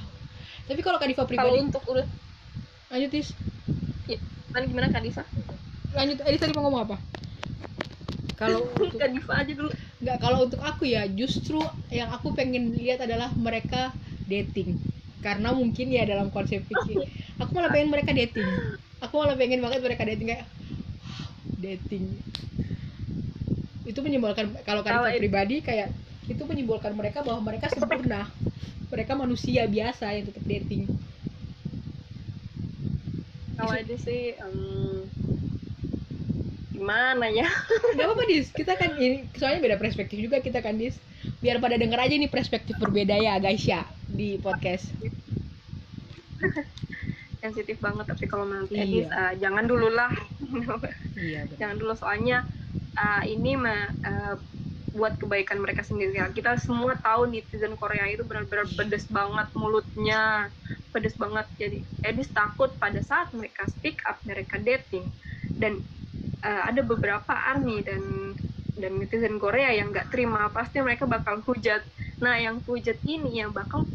Tapi kalau Kadifa pribadi kalau untuk urut lanjut ya, gimana gimana Kadifa? Lanjut Adi tadi mau ngomong apa kalau aja dulu. Nggak kalau untuk aku ya justru yang aku pengen lihat adalah mereka dating. Karena mungkin ya dalam konsep pikir aku malah pengen mereka dating. Aku malah pengen banget mereka dating kayak dating. Itu menyimbolkan kalau kalian pribadi kayak itu menyimbolkan mereka bahwa mereka sempurna. Mereka manusia biasa yang tetap dating. Kalau itu sih um, gimana ya? Nggak apa-apa dis. Kita kan ini soalnya beda perspektif juga kita kan dis. Biar pada denger aja nih perspektif berbeda ya guys ya di podcast. Sensitif banget tapi kalau menurut iya. Edis uh, jangan dulu lah. Iya, jangan dulu soalnya uh, ini mah uh, buat kebaikan mereka sendiri. Kita semua tahu netizen Korea itu benar-benar pedes banget mulutnya pedes banget. Jadi Edis takut pada saat mereka speak up mereka dating. Dan uh, ada beberapa army dan dan netizen Korea yang nggak terima pasti mereka bakal hujat. Nah yang hujat ini yang bakal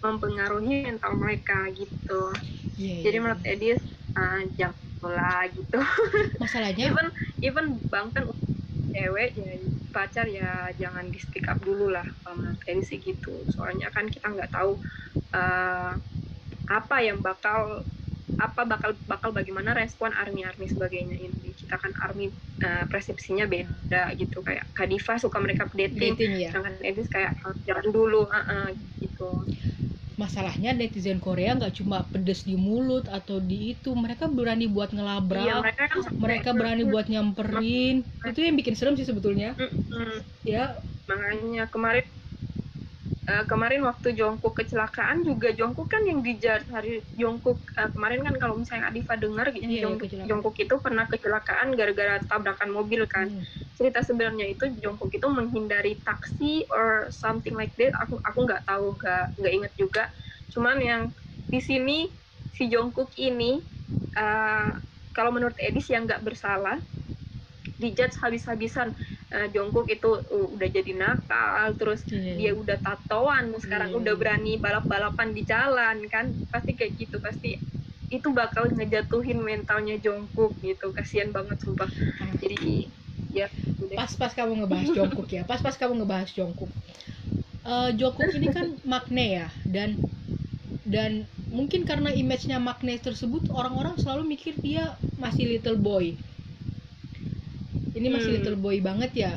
mempengaruhi mental mereka gitu. Yeah, jadi yeah. menurut iya. Edis uh, jangan lah gitu. Masalahnya? Even even bahkan cewek ya pacar ya jangan di speak up dulu lah. Kalau menurut Edis sih gitu. Soalnya kan kita nggak tahu uh, apa yang bakal apa bakal bakal bagaimana respon army army sebagainya ini kita kan army uh, persepsinya beda gitu. Kayak Kadifa suka mereka dating, dating ya. sedangkan Edis kayak jangan dulu uh -uh, gitu. Masalahnya netizen Korea nggak cuma pedes di mulut atau di itu mereka berani buat ngelabrak iya, mereka, kan mereka berani buat nyamperin. Itu yang bikin serem sih sebetulnya. Mm -hmm. ya. Makanya kemarin uh, kemarin waktu Jongkok kecelakaan juga Jongkok kan yang dijat hari Jongkok uh, kemarin kan kalau misalnya Adifa dengar iya, Jongkok, Jongkok itu pernah kecelakaan gara-gara tabrakan mobil kan. Hmm. cerita sebenarnya itu Jongkok itu menghindari taksi or something like that. Aku aku nggak tahu nggak nggak inget juga. Cuman yang di sini si Jongkok ini uh, kalau menurut Edis yang nggak bersalah dijudge habis-habisan uh, Jungkook itu uh, udah jadi nakal terus yeah. dia udah tatoan sekarang yeah. udah berani balap-balapan di jalan kan pasti kayak gitu pasti itu bakal ngejatuhin mentalnya Jungkook gitu kasihan banget sumpah ah. jadi ya pas-pas kamu ngebahas Jungkook ya pas-pas kamu ngebahas Jungkook uh, Jungkook ini kan makne ya dan dan mungkin karena image-nya makne tersebut orang-orang selalu mikir dia masih little boy ini masih hmm. little boy banget ya.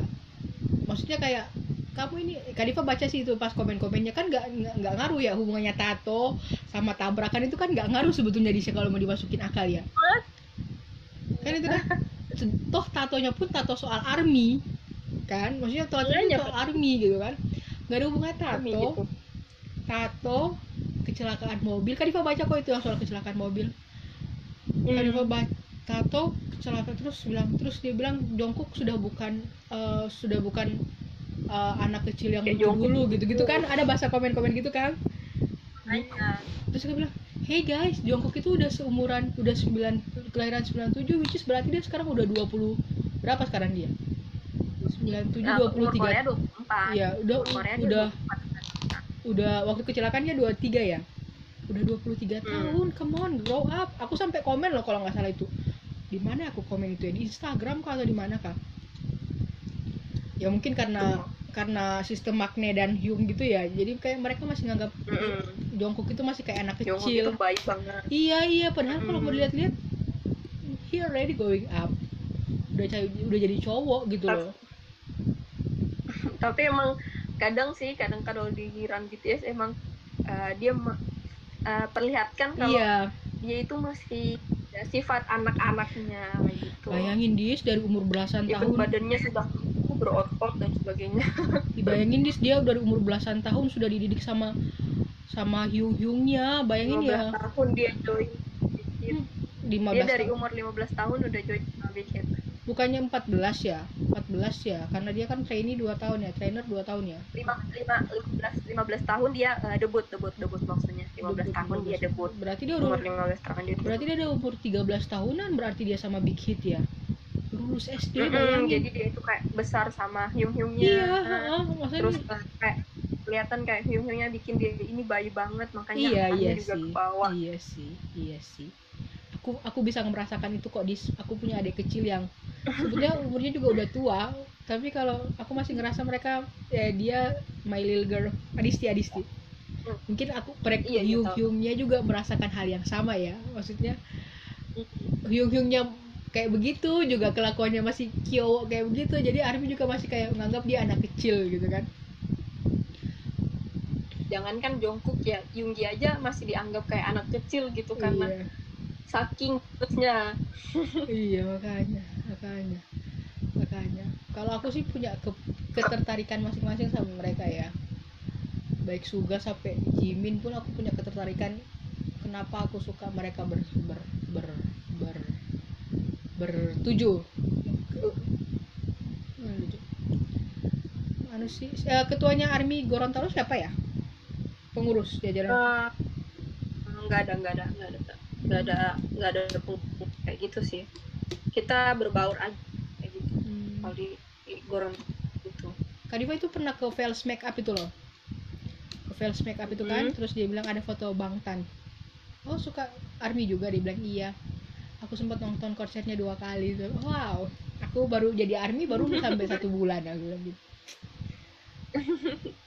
Maksudnya kayak kamu ini Kadifa baca sih itu pas komen-komennya. Kan nggak nggak ngaruh ya hubungannya tato sama tabrakan itu kan nggak ngaruh sebetulnya di kalau mau dimasukin akal ya. Kan itu kan toh tatonya pun tato soal army kan? Maksudnya tatonya iya, soal army gitu kan? Nggak ada hubungan tato gitu. tato kecelakaan mobil. Kadifa baca kok itu yang soal kecelakaan mobil. Hmm. Kadifa baca tato celaka terus bilang terus dia bilang Jongkok sudah bukan uh, sudah bukan uh, anak kecil yang lucu dulu gitu gitu kan. Ada bahasa komen-komen gitu kan. Ayah. terus dia bilang hey guys Jongkok itu udah seumuran udah 9 kelahiran 97 which is berarti dia sekarang udah 20 berapa sekarang dia? 97 nah, 23 iya udah udah udah waktu kecelakaannya 23 ya? Udah 23 hmm. tahun come on grow up. Aku sampai komen loh kalau nggak salah itu di mana aku komen itu ya? Di Instagram kah atau di mana kah? Ya mungkin karena karena sistem Magne dan Hyung gitu ya. Jadi kayak mereka masih nganggap mm. Jongkook itu masih kayak anak kecil. itu baik banget. Iya iya. Padahal mm. kalau mau dilihat-lihat he already going up. Udah udah jadi cowok gitu loh. tapi emang kadang sih kadang kalau di run BTS emang uh, dia uh, perlihatkan kalau iya. dia itu masih ya, sifat anak-anaknya gitu. Bayangin dis dari umur belasan Even tahun. badannya sudah berotot dan sebagainya. Dibayangin dis dia dari umur belasan tahun sudah dididik sama sama Hyung Hyungnya. Bayangin ya. tahun dia join. Hmm, 15 dia dari umur 15 tahun udah join sama Big Hit bukannya 14 ya 14 ya karena dia kan trainee 2 tahun ya trainer 2 tahun ya 5, 5, 15, 15 tahun dia uh, debut debut debut maksudnya 15 debut, tahun 15. dia debut berarti dia udah umur 15 tahun dia berarti dia udah umur 13 tahunan berarti dia sama Big Hit ya? Lulus SD mm -hmm, jadi dia itu kayak besar sama Hyung Hyungnya iya, uh, uh, terus uh, kayak kelihatan kayak Hyung Hyungnya bikin dia ini bayi banget makanya iya, iya juga sih, ke bawah iya sih iya sih. Aku aku bisa merasakan itu kok di aku punya adik kecil yang sebetulnya umurnya juga udah tua tapi kalau aku masih ngerasa mereka ya dia my little girl Adisti Adisti mungkin aku prek iya, Hyung Hyungnya juga merasakan hal yang sama ya. Maksudnya Hyung Hyungnya kayak begitu juga kelakuannya masih kyo kayak begitu. Jadi Army juga masih kayak menganggap dia anak kecil gitu kan. Jangankan Jungkook ya Yoongi aja masih dianggap kayak anak kecil gitu karena iya. Saking terusnya. Iya makanya makanya makanya. Kalau aku sih punya ke ketertarikan masing-masing sama mereka ya baik Suga sampai Jimin pun aku punya ketertarikan. Kenapa aku suka mereka ber ber ber ber bertujuh? Anu sih eh, ketuanya Army Gorontalo siapa ya? Pengurus jajaran. Uh, nggak ada nggak ada nggak ada nggak ada nggak ada kayak gitu sih. Kita berbaur aja kayak gitu. Hmm. kalau di, di gorong gitu Kadifa itu pernah ke Vels Make Up itu loh Vels Make Up itu kan hmm. terus dia bilang ada foto Bang Tan. Oh suka Army juga dia bilang iya. Aku sempat nonton konsernya dua kali tuh wow aku baru jadi Army baru sampai satu bulan aku bilang gitu.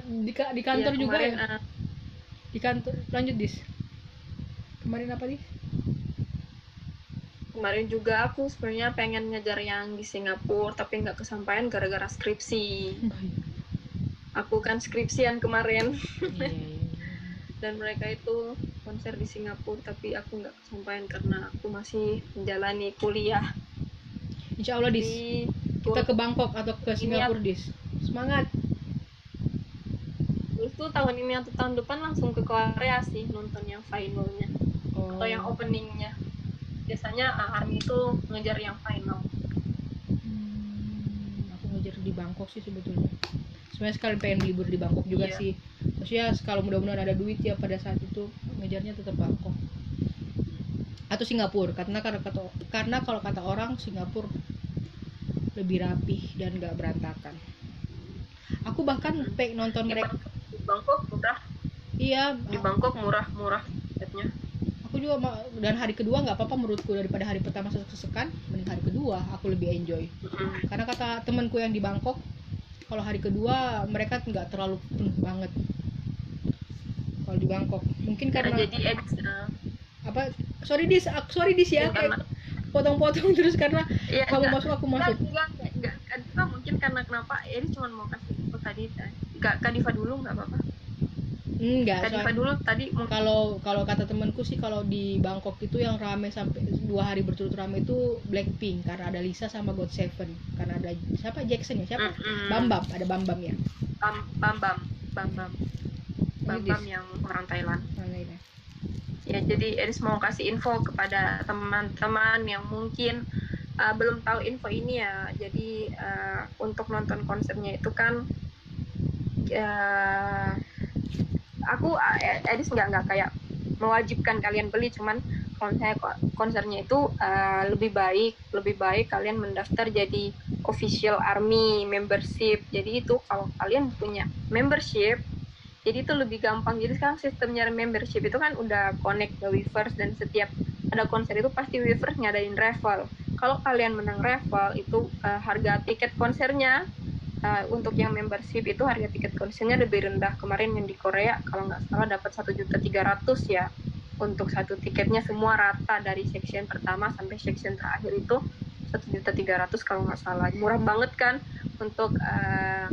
Di, di kantor ya, juga ya? uh, di kantor lanjut dis. Kemarin apa nih kemarin juga aku sebenarnya pengen ngejar yang di Singapura tapi nggak kesampaian gara-gara skripsi aku kan skripsian kemarin. Iya, iya, iya. dan mereka itu konser di Singapura tapi aku nggak kesampaian karena aku masih menjalani kuliah. Insya Allah dis. Kita ke Bangkok atau ke Singapura dis. Semangat. Itu tahun ini atau tahun depan langsung ke Korea sih nonton yang finalnya. Oh. atau yang openingnya. Biasanya Army itu ngejar yang final. Hmm, aku ngejar di Bangkok sih sebetulnya sebenarnya sekali pengen libur di Bangkok juga iya. sih. Maksudnya kalau mudah-mudahan ada duit ya pada saat itu ngejarnya tetap Bangkok. Atau Singapura karena karena kata karena kalau kata orang Singapura lebih rapih dan gak berantakan. Aku bahkan hmm. pengen nonton mereka di Bangkok murah. Iya di Bangkok murah murah setnya. Aku juga dan hari kedua nggak apa-apa menurutku daripada hari pertama sesekan mending hari kedua aku lebih enjoy. Hmm. karena kata temanku yang di Bangkok kalau hari kedua mereka nggak terlalu penuh banget. Kalau di Bangkok. Mungkin karena jadi uh, apa? Sorry dis. Sorry dis ya, ya potong-potong terus karena ya, kamu enggak, masuk aku masuk. enggak enggak enggak, mungkin karena kenapa? Ini cuma mau kasih info tadi enggak Kak Diva dulu enggak apa-apa Enggak, Kak Diva dulu tadi kalau kalau kata temanku sih kalau di Bangkok itu yang rame sampai dua hari berturut rame itu Blackpink karena ada Lisa sama God Seven karena ada siapa? Jackson ya? Siapa? Mm -hmm. Bambam ada Bambam ya? Bam Bambam Bambam. Bambam yang orang Thailand. Ya jadi Eris mau kasih info kepada teman-teman yang mungkin uh, belum tahu info ini ya. Jadi uh, untuk nonton konsernya itu kan uh, aku uh, Eris nggak nggak kayak mewajibkan kalian beli cuman kalau konsernya itu uh, lebih baik lebih baik kalian mendaftar jadi official army membership. Jadi itu kalau kalian punya membership jadi itu lebih gampang. Jadi sekarang sistemnya membership itu kan udah connect ke Weverse dan setiap ada konser itu pasti Weverse ngadain raffle kalau kalian menang raffle itu uh, harga tiket konsernya uh, untuk yang membership itu harga tiket konsernya lebih rendah. Kemarin yang di Korea kalau nggak salah dapat satu juta tiga ratus ya. Untuk satu tiketnya semua rata dari section pertama sampai section terakhir itu satu juta tiga ratus kalau nggak salah. Murah banget kan untuk uh,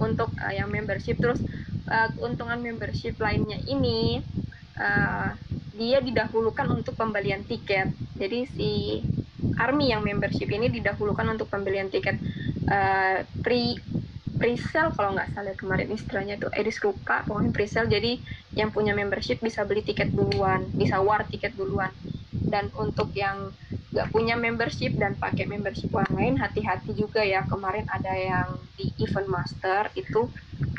untuk uh, yang membership. Terus uh, keuntungan membership lainnya ini uh, dia didahulukan untuk pembelian tiket. Jadi si Army yang membership ini didahulukan untuk pembelian tiket uh, pre pre-sale kalau nggak salah kemarin istilahnya tuh. Edis lupa pokoknya pre-sale. Jadi yang punya membership bisa beli tiket duluan bisa war tiket duluan. Dan untuk yang nggak punya membership dan pakai membership orang lain hati-hati juga ya. Kemarin ada yang di event master itu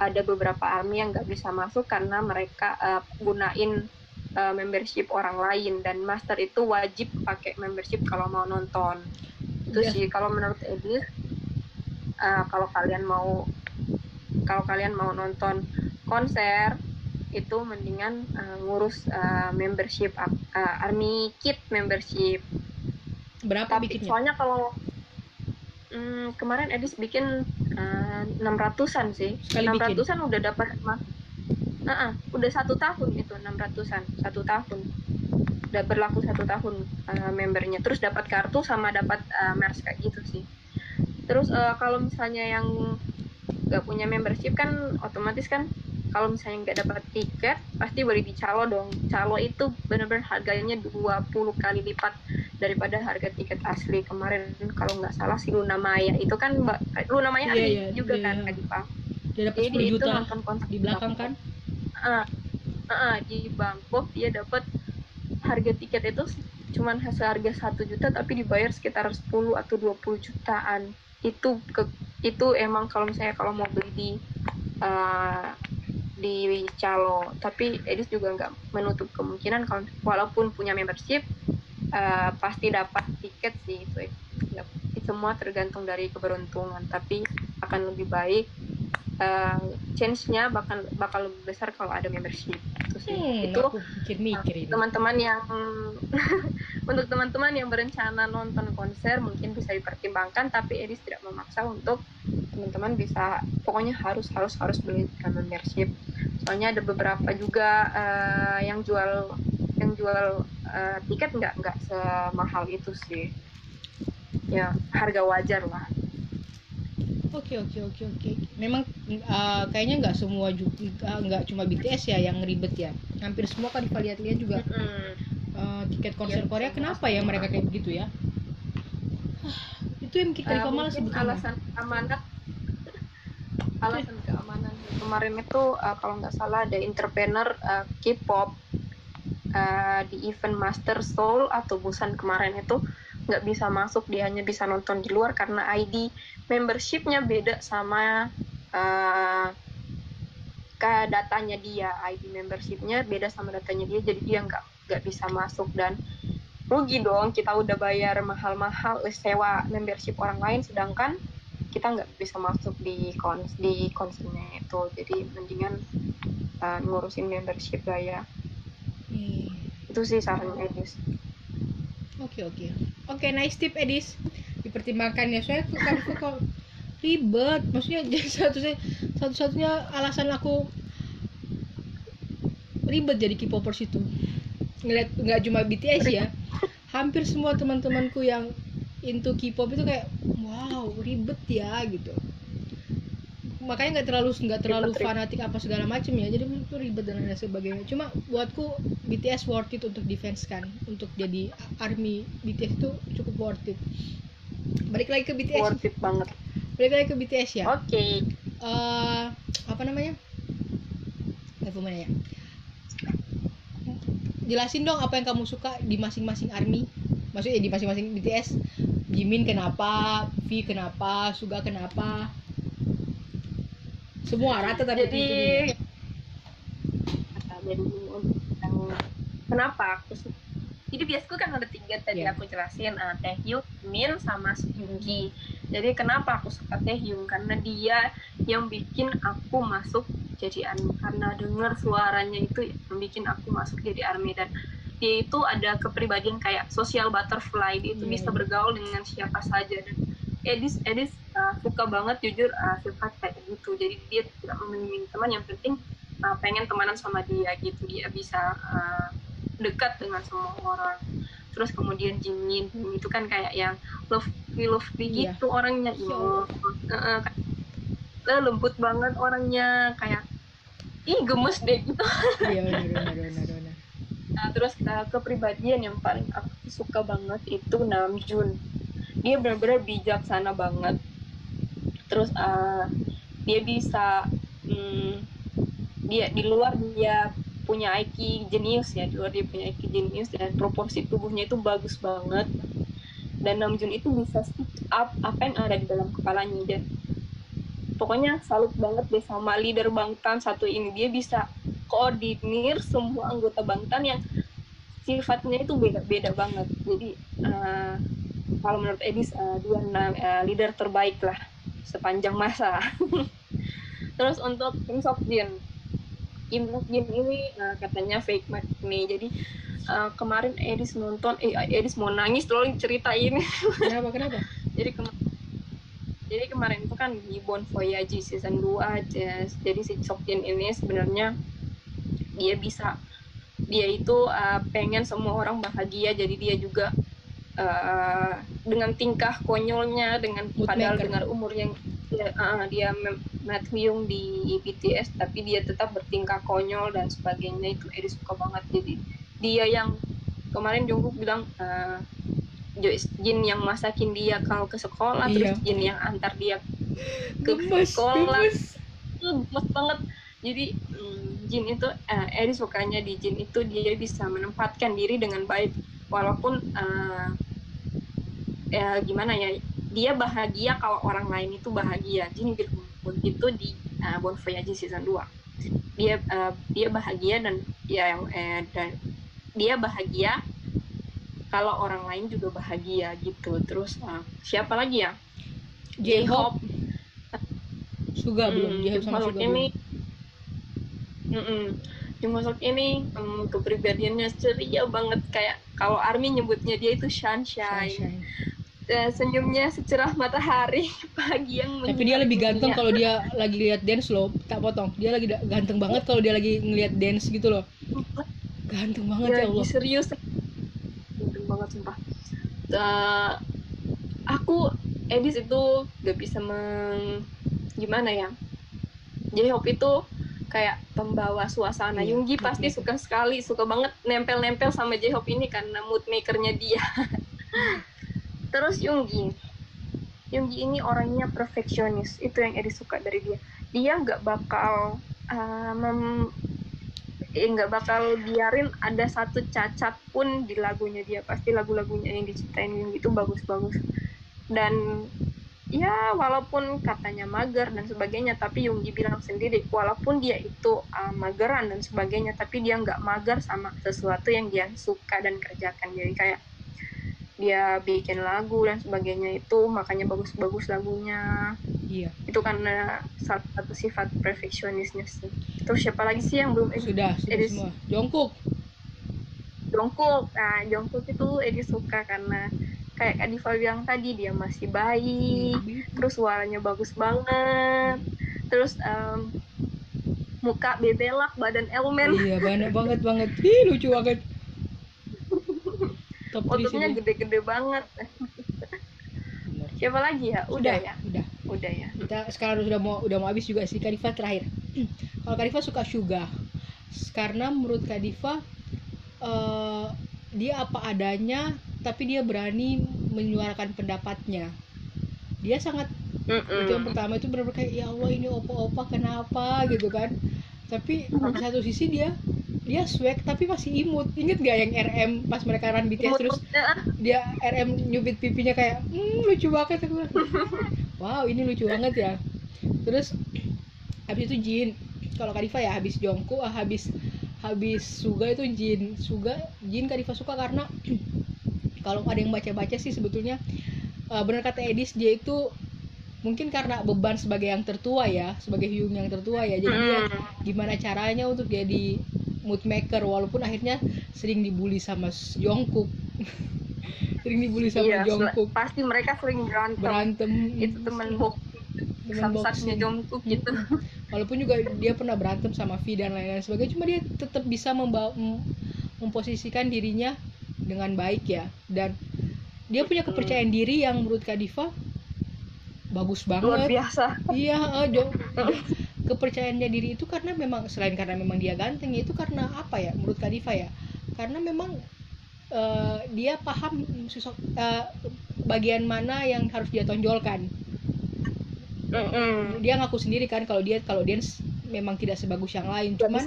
ada beberapa army yang nggak bisa masuk karena mereka uh, gunain uh, membership orang lain. Dan master itu wajib pakai membership kalau mau nonton. Itu yeah. sih. Kalau menurut Edis uh, kalau kalian mau kalau kalian mau nonton konser itu mendingan uh, ngurus uh, membership uh, army kit membership. Berapa Tapi, bikinnya? soalnya kalau hmm, kemarin Edis bikin enam uh, ratusan sih. Enam ratusan udah dapat mas uh -uh, udah satu tahun itu enam ratusan satu tahun. Udah berlaku satu tahun uh, membernya. Terus dapat kartu sama dapat uh, merch kayak gitu sih terus uh, kalau misalnya yang nggak punya membership kan otomatis kan kalau misalnya nggak dapat tiket pasti boleh dicalo dong. Calo itu benar-benar harganya 20 kali lipat daripada harga tiket asli kemarin. Kalau nggak salah si Luna Maya. Itu kan Luna Maya yeah, yeah, juga yeah, kan yeah. Dia dapat 10 juta nonton konser di belakang kan? Uh, uh, di Bangkok dia dapat harga tiket itu cuman seharga satu juta tapi dibayar sekitar 10 atau 20 jutaan itu ke itu emang kalau misalnya kalau mau beli di uh, di calo. Tapi Edis juga nggak menutup kemungkinan kalau walaupun punya membership uh, pasti dapat tiket sih. Itu semua tergantung dari keberuntungan. Tapi akan lebih baik uh, chance-nya bakal bakal lebih besar kalau ada membership. Itu sih hmm, itu teman-teman yang untuk teman-teman yang berencana nonton konser mungkin bisa dipertimbangkan tapi Edis tidak memaksa untuk teman-teman bisa pokoknya harus harus harus beli membership. Soalnya ada beberapa juga uh, yang jual yang jual uh, tiket nggak nggak semahal itu sih. Ya harga wajar lah Oke oke oke oke. Memang uh, kayaknya nggak semua juga nggak cuma BTS ya yang ribet ya. Hampir semua kan lihat-lihat juga uh, tiket konser ya, Korea. Kenapa ya mereka kayak begitu ya? itu yang kita uh, malas sebetulnya. Alasan amanat alasan keamanan kemarin itu uh, kalau nggak salah ada entrepreneur uh, K-pop uh, di event Master Soul atau Busan kemarin itu nggak bisa masuk dia hanya bisa nonton di luar karena ID membershipnya beda sama uh, ke datanya dia. ID membershipnya beda sama datanya dia jadi dia nggak nggak bisa masuk. Dan rugi dong kita udah bayar mahal-mahal sewa membership orang lain sedangkan kita nggak bisa masuk di kons di konsernya itu. Jadi mendingan uh, ngurusin membership lah ya hmm. itu sih saran Edis oke okay, oke. Okay. oke okay, nice tip Edis. Dipertimbangkan ya. Soalnya kalau kok ribet. Maksudnya satu satu-satunya alasan aku ribet jadi K-popers itu. Ngeliat nggak cuma BTS ya. Hampir semua teman-temanku yang into K-pop itu kayak wow ribet ya gitu makanya nggak terlalu nggak terlalu ribet, fanatik apa segala macam ya jadi itu ribet dan lain sebagainya. Cuma buatku BTS worth it untuk defense kan untuk jadi army BTS itu cukup worth it. Balik lagi ke BTS worth it banget. Balik lagi ke BTS ya? Oke. Okay. uh, eh, apa namanya? Apa namanya ya? Jelasin dong apa yang kamu suka di masing-masing army. Maksudnya di masing-masing BTS Jimin kenapa V kenapa Suga kenapa semua rata tapi jadi jadi kenapa aku jadi biasku kan ada tiga tadi yeah. aku jelasin uh, Taehyung, Min sama Yoongi. Jadi kenapa aku suka Taehyung karena dia yang bikin aku masuk jadi army karena dengar suaranya itu yang bikin aku masuk jadi army dan dia itu ada kepribadian kayak social butterfly dia itu yeah. bisa bergaul dengan siapa saja dan Edis Edis uh, suka banget jujur uh, sifat kayak gitu jadi dia tidak memilih teman yang penting uh, pengen temanan sama dia gitu dia bisa uh, dekat dengan semua orang terus kemudian Jimin itu kan kayak yang love love yeah. gitu orangnya so. uh, uh, lembut banget orangnya kayak ih gemes deh gitu iya benar benar benar Nah, terus uh, kepribadian yang paling aku suka banget itu Namjoon. Dia benar-benar bijaksana banget. Terus uh, dia bisa um, dia di luar dia punya IQ jenius ya, di luar dia punya IQ jenius dan proporsi tubuhnya itu bagus banget. Dan Namjoon itu bisa speak up apa yang ada di dalam kepalanya dan pokoknya salut banget deh sama leader Bangtan satu ini dia bisa koordinir semua anggota Bangtan yang sifatnya itu beda-beda banget. Jadi uh, kalau menurut Edis uh, dia uh, leader terbaik lah sepanjang masa. Terus untuk Kim Sok Jin, Kim Sok Jin ini uh, katanya fake nih. Jadi uh, kemarin Edis nonton, eh Edis mau nangis loh ceritain. Kenapa kenapa? Jadi kemarin jadi kemarin itu kan di Bon Voyage season 2 jadi si Jin ini sebenarnya dia bisa dia itu uh, pengen semua orang bahagia jadi dia juga uh, dengan tingkah konyolnya dengan Good padahal maker. dengan umur yang dia, uh, dia Matt Hyung di BTS tapi dia tetap bertingkah konyol dan sebagainya itu Eri suka banget jadi dia yang kemarin Jungkook bilang uh, Jin yang masakin dia kalau ke sekolah iya. terus Jin yang antar dia ke gemes, sekolah gemes. gemes banget jadi hmm, Jin itu uh, Eri sukanya di Jin itu dia bisa menempatkan diri dengan baik walaupun uh, ya gimana ya dia bahagia kalau orang lain itu bahagia. Jin begitu di uh, Bon Voyage season 2 dia uh, dia bahagia dan ya yang eh, dan dia bahagia kalau orang lain juga bahagia gitu. Terus uh, siapa lagi ya? J-Hope. Juga hmm, belum J-Hope sama juga ini belum. Mm -mm. ini um, kepribadiannya ceria banget. Kayak kalau Army nyebutnya dia itu sunshine. sunshine. Uh, senyumnya secerah matahari pagi yang tapi dia lebih ganteng kalau dia lagi lihat dance loh. Tak potong. Dia lagi ganteng banget kalau dia lagi ngelihat dance gitu loh. Ganteng banget ya, ya Allah. serius. Ganteng banget sumpah. Uh, aku Edis itu gak bisa meng gimana ya? J-Hope itu kayak pembawa suasana. Iya, Yunggi pasti suka sekali, suka banget nempel-nempel sama J-Hope ini karena mood makernya dia. Terus Yunggi, Yunggi ini orangnya perfeksionis, itu yang Eri suka dari dia. dia nggak bakal uh, mem eh, nggak bakal biarin ada satu cacat pun di lagunya dia. Pasti lagu-lagunya yang diciptain itu bagus-bagus. Dan ya walaupun katanya mager dan sebagainya tapi Yunggi bilang sendiri walaupun dia itu uh, mageran dan sebagainya tapi dia nggak mager sama sesuatu yang dia suka dan kerjakan. Jadi kayak dia bikin lagu dan sebagainya itu makanya bagus-bagus lagunya. Iya. Itu karena salah satu sifat perfeksionisnya sih. Terus siapa lagi sih yang belum sudah sudah edis, semua. Jongkook Jongkook nah Jongkook itu Edi suka karena kayak Kak Diva bilang tadi dia masih baik hmm. terus suaranya bagus banget terus um, muka bebelak badan elemen. Iya banyak banget banget. Ih, lucu banget top ototnya gede-gede banget. Siapa lagi ya? Udah, udah ya? udah. Udah ya. Kita sekarang udah mau udah mau habis juga sih Kadifa terakhir. Kalau Kadifa suka Suga karena menurut Kadifa uh, dia apa adanya tapi dia berani menyuarakan pendapatnya. Dia sangat mm -mm. itu yang pertama itu benar-benar kayak ya Allah ini opa-opa kenapa? gitu kan. Tapi di satu sisi dia dia swag tapi masih imut. Inget gak yang RM pas mereka run BTS imut terus dia RM nyubit pipinya kayak hmm, lucu banget aku. Wow ini lucu banget ya. Terus habis itu Jin. Kalau Kadifa ya habis Jongko ah, habis habis Suga itu Jin. Suga Jin Kadifa suka karena kalau ada yang baca-baca sih sebetulnya uh, benar kata Edis dia itu mungkin karena beban sebagai yang tertua ya sebagai Hyung yang tertua ya. Jadi dia hmm. gimana caranya untuk jadi mood maker walaupun akhirnya sering dibully sama Jungkook. Sering dibully sama iya, Jungkook. pasti mereka sering berantem. Berantem. Itu teman box teman boxnya Jungkook gitu. Walaupun juga dia pernah berantem sama V dan lain-lain sebagainya cuma dia tetap bisa membawa memposisikan dirinya dengan baik ya. Dan dia punya kepercayaan diri yang menurut Kadifa bagus banget. luar biasa. Iya uh, kepercayaannya diri itu karena memang selain karena memang dia ganteng itu karena apa ya menurut Kadifa ya? Karena memang uh, dia paham sosok uh, bagian mana yang harus dia tonjolkan. Mm-hmm. dia ngaku sendiri kan kalau dia kalau dia memang tidak sebagus yang lain. Cuman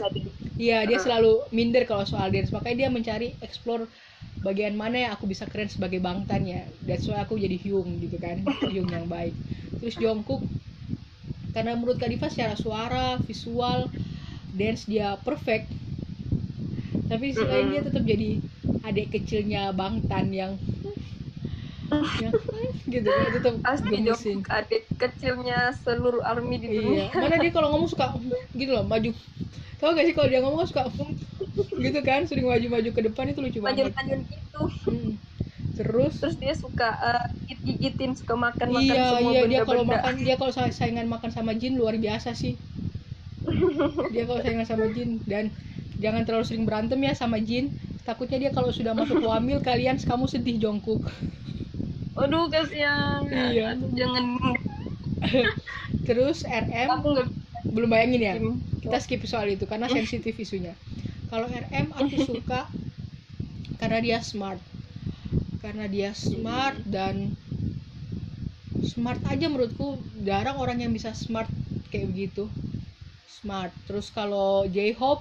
iya dia selalu minder kalau soal dance. Makanya dia mencari explore bagian mana yang aku bisa keren sebagai bangtan ya. That's why aku jadi Hyung gitu kan. Hyung yang baik. Terus Jungkook karena menurut Kak Diva secara suara visual dance dia perfect. Tapi selain mm -hmm. dia tetap jadi adik kecilnya Bangtan yang yang gitu kan tetap gemesin. adik kecilnya seluruh army di dunia. Iya. mana dia kalau ngomong suka gitu loh maju. Tau gak sih kalau dia ngomong suka gitu kan sering maju-maju ke depan itu lucu banget. Maju-maju gitu. Hmm terus? Terus dia suka uh, gigitin suka makan makan iya, semua iya, dia kalau makan dia kalau saingan makan sama jin luar biasa sih. Dia kalau saingan sama jin dan jangan terlalu sering berantem ya sama jin. Takutnya dia kalau sudah masuk wamil kalian kamu sedih jongkuk. Aduh kasihan. Iya. Jangan. Terus RM aku gak... belum bayangin ya kita skip soal itu karena sensitif isunya. Kalau RM aku suka karena dia smart karena dia smart dan smart aja menurutku. Jarang orang yang bisa smart kayak begitu. Smart. Terus kalau J-Hope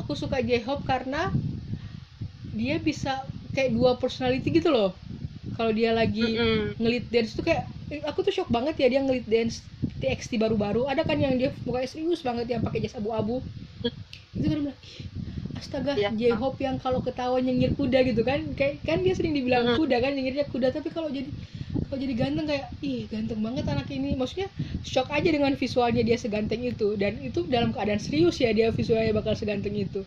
aku suka J-Hope karena dia bisa kayak dua personality gitu loh. Kalau dia lagi mm -hmm. ngelit dance tuh kayak eh, aku tuh shock banget ya dia ngelit dance TXT baru-baru. Ada kan yang dia mukanya serius banget yang pakai jas abu-abu. Itu kan bilang astaga ya. J-Hope yang kalau ketawa nyengir kuda gitu kan? Kayak kan dia sering dibilang hmm. kuda kan nyengirnya kuda. Tapi kalau jadi kalau jadi ganteng kayak ih ganteng banget anak ini. Maksudnya shock aja dengan visualnya dia seganteng itu. Dan itu dalam keadaan serius ya dia visualnya bakal seganteng itu.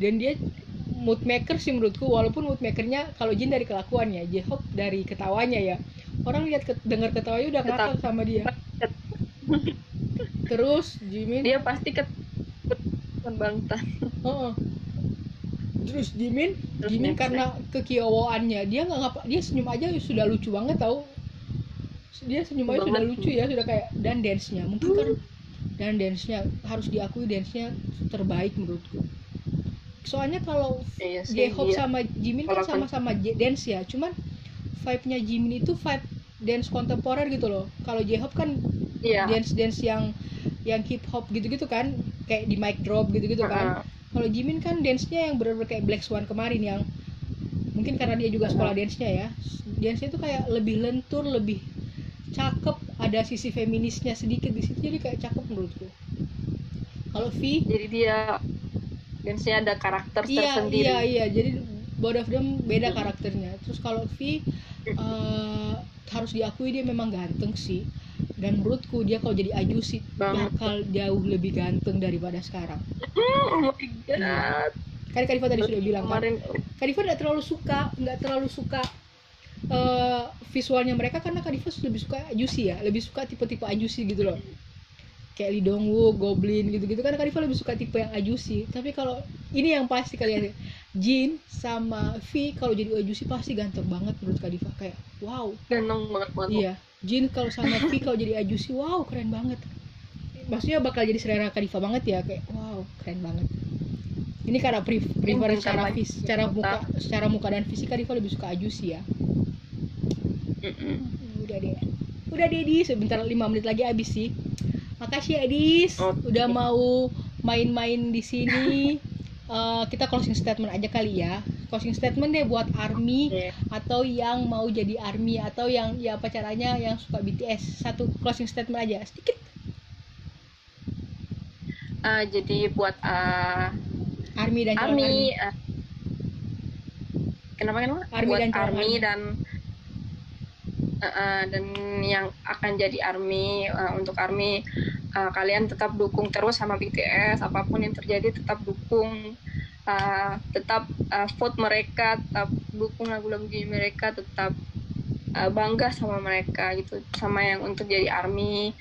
Dan dia mood maker sih menurutku. Walaupun mood makernya kalau Jin dari kelakuannya J-Hope dari ketawanya ya. Orang lihat ke, dengar ketawanya udah ngakak sama dia. Terus Jimin? Dia pasti ke bangtan oh, terus Jimin? Terus Jimin karena kekiowoannya. Dia nggak ngapa dia senyum aja sudah lucu banget tau. Dia senyum aja sudah lucu ya sudah kayak dan dance nya mungkin kan dan dance nya harus diakui dance nya terbaik menurutku. Soalnya kalau iya J-Hope iya. sama Jimin kan sama-sama dance ya. Cuman vibe nya Jimin itu vibe dance kontemporer gitu loh. Kalau J-Hope kan iya. dance dance yang yang hip hop gitu-gitu kan. Kayak di mic drop gitu-gitu kan. Uh -huh. Kalau Jimin kan dance-nya yang benar-benar kayak Black Swan kemarin yang mungkin karena dia juga sekolah dance-nya ya. Dance-nya itu kayak lebih lentur lebih cakep. Ada sisi feminisnya sedikit di situ jadi kayak cakep menurutku. Kalau V? Jadi dia dance-nya ada karakter iya, tersendiri. iya iya. Jadi both of them beda karakternya. Terus kalau V uh, harus diakui dia memang ganteng sih dan menurutku dia kalau jadi Ajusi bakal jauh lebih ganteng daripada sekarang. Oh my god. Kan Kadifa tadi sudah bilang kan Kadifa tidak terlalu suka nggak terlalu suka uh, visualnya mereka karena Kadifa lebih suka Ajusi ya lebih suka tipe-tipe Ajusi gitu loh kayak Lee Dong Woo, Goblin gitu-gitu. Kan Kadifa lebih suka tipe yang Ajusi. Tapi kalau ini yang pasti kalian Jin sama V kalau jadi Ajusi pasti ganteng banget menurut Kadifa kayak wow. Ganteng banget banget iya. Jin kalau sama V kalau jadi Ajusi wow keren banget. Maksudnya bakal jadi selera Kadifa banget ya. Kayak wow keren banget. Ini karena pre preference secara vis secara muka secara muka dan fisik Kadifa lebih suka Ajusi ya. Mm -mm. udah deh. Udah deh di. Sebentar lima menit lagi habis sih Makasih ya Edis, oh, udah mau main-main di sini. Uh, kita closing statement aja kali ya. Closing statement deh buat army yeah. atau yang mau jadi army atau yang ya apa caranya yang suka BTS. Satu closing statement aja sedikit. Uh, jadi buat uh, army dan army, army. Uh, kenapa kenapa? Army buat dan army, army dan uh, dan yang akan jadi army uh, untuk army uh, kalian tetap dukung terus sama BTS apa pun yang terjadi tetap dukung uh, tetap uh, vote mereka tetap dukung lagu-lagu mereka tetap uh, bangga sama mereka gitu sama yang untuk jadi army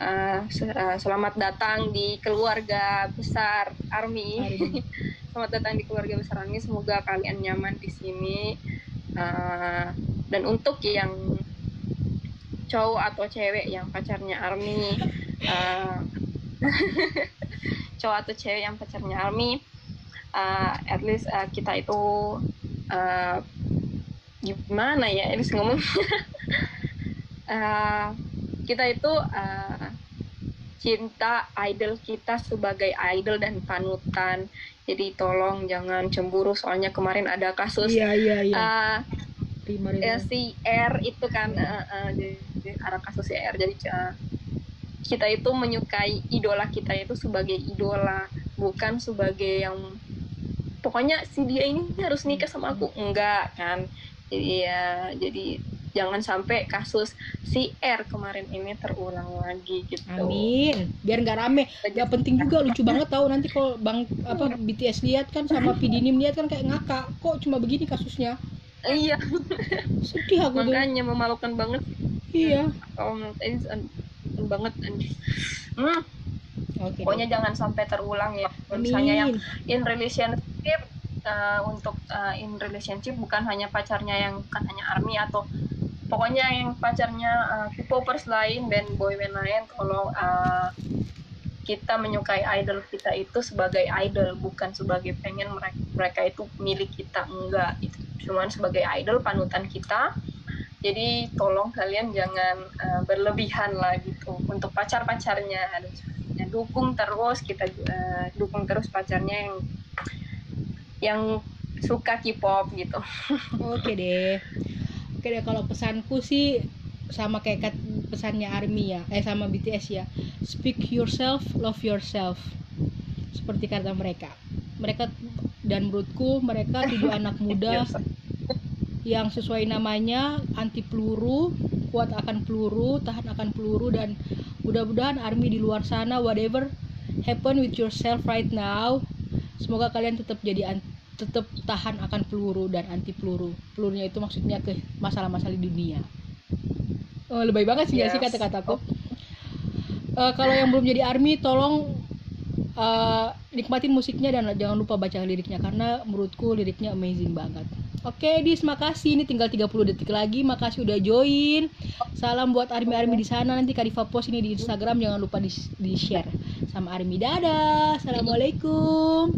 uh, selamat datang di keluarga besar army. Selamat datang di keluarga besar army semoga kalian nyaman di sini uh, dan untuk yang cowok atau cewek yang pacarnya army uh, cowok atau cewek yang pacarnya army uh, at least uh, kita itu uh, gimana ya at least ngomong uh, kita itu uh, cinta idol kita sebagai idol dan panutan. Jadi tolong jangan cemburu soalnya kemarin ada kasus iya, iya, iya. Uh, si R itu kan uh, uh, arah kasus si R jadi uh, kita itu menyukai idola kita itu sebagai idola bukan sebagai yang pokoknya si dia ini harus nikah sama aku enggak kan jadi ya jadi jangan sampai kasus si R kemarin ini terulang lagi gitu. Amin. Biar nggak rame. Gak penting juga lucu banget tahu nanti kalau bang apa BTS lihat kan sama Pidinim lihat kan kayak ngakak. Kok cuma begini kasusnya? iya sedih aku makanya tuh. memalukan banget iya. Kalau menurut Edis banget hmm. okay, pokoknya jangan sampai terulang ya. Misalnya yang in relationship uh, untuk uh, in relationship bukan hanya pacarnya yang bukan hanya army atau pokoknya yang pacarnya uh, K-popers lain band boy band lain kalau uh, kita menyukai idol kita itu sebagai idol bukan sebagai pengen mereka, mereka itu milik kita enggak itu cuman sebagai idol panutan kita jadi tolong kalian jangan uh, berlebihan lah gitu untuk pacar pacarnya ya, dukung terus kita uh, dukung terus pacarnya yang yang suka K-pop gitu. Oke deh. Oke deh kalau pesanku sih sama kayak pesannya Army ya eh sama BTS ya speak yourself love yourself. Seperti kata mereka. Mereka dan menurutku mereka tujuh anak muda yang sesuai namanya anti peluru kuat akan peluru tahan akan peluru dan mudah-mudahan army di luar sana whatever happen with yourself right now semoga kalian tetap jadi tetap tahan akan peluru dan anti peluru. Pelurunya itu maksudnya ke masalah-masalah di dunia. Oh, lebih banget sih yes. sih kata-kataku? Uh, kalau yang belum jadi army tolong uh, nikmatin musiknya dan jangan lupa baca liriknya karena menurutku liriknya amazing banget Oke, Dis, makasih. Ini tinggal 30 detik lagi. Makasih udah join. Salam buat army-army di sana. Nanti Kadifa post ini di Instagram. Jangan lupa di-share sama army. Dadah. Assalamualaikum.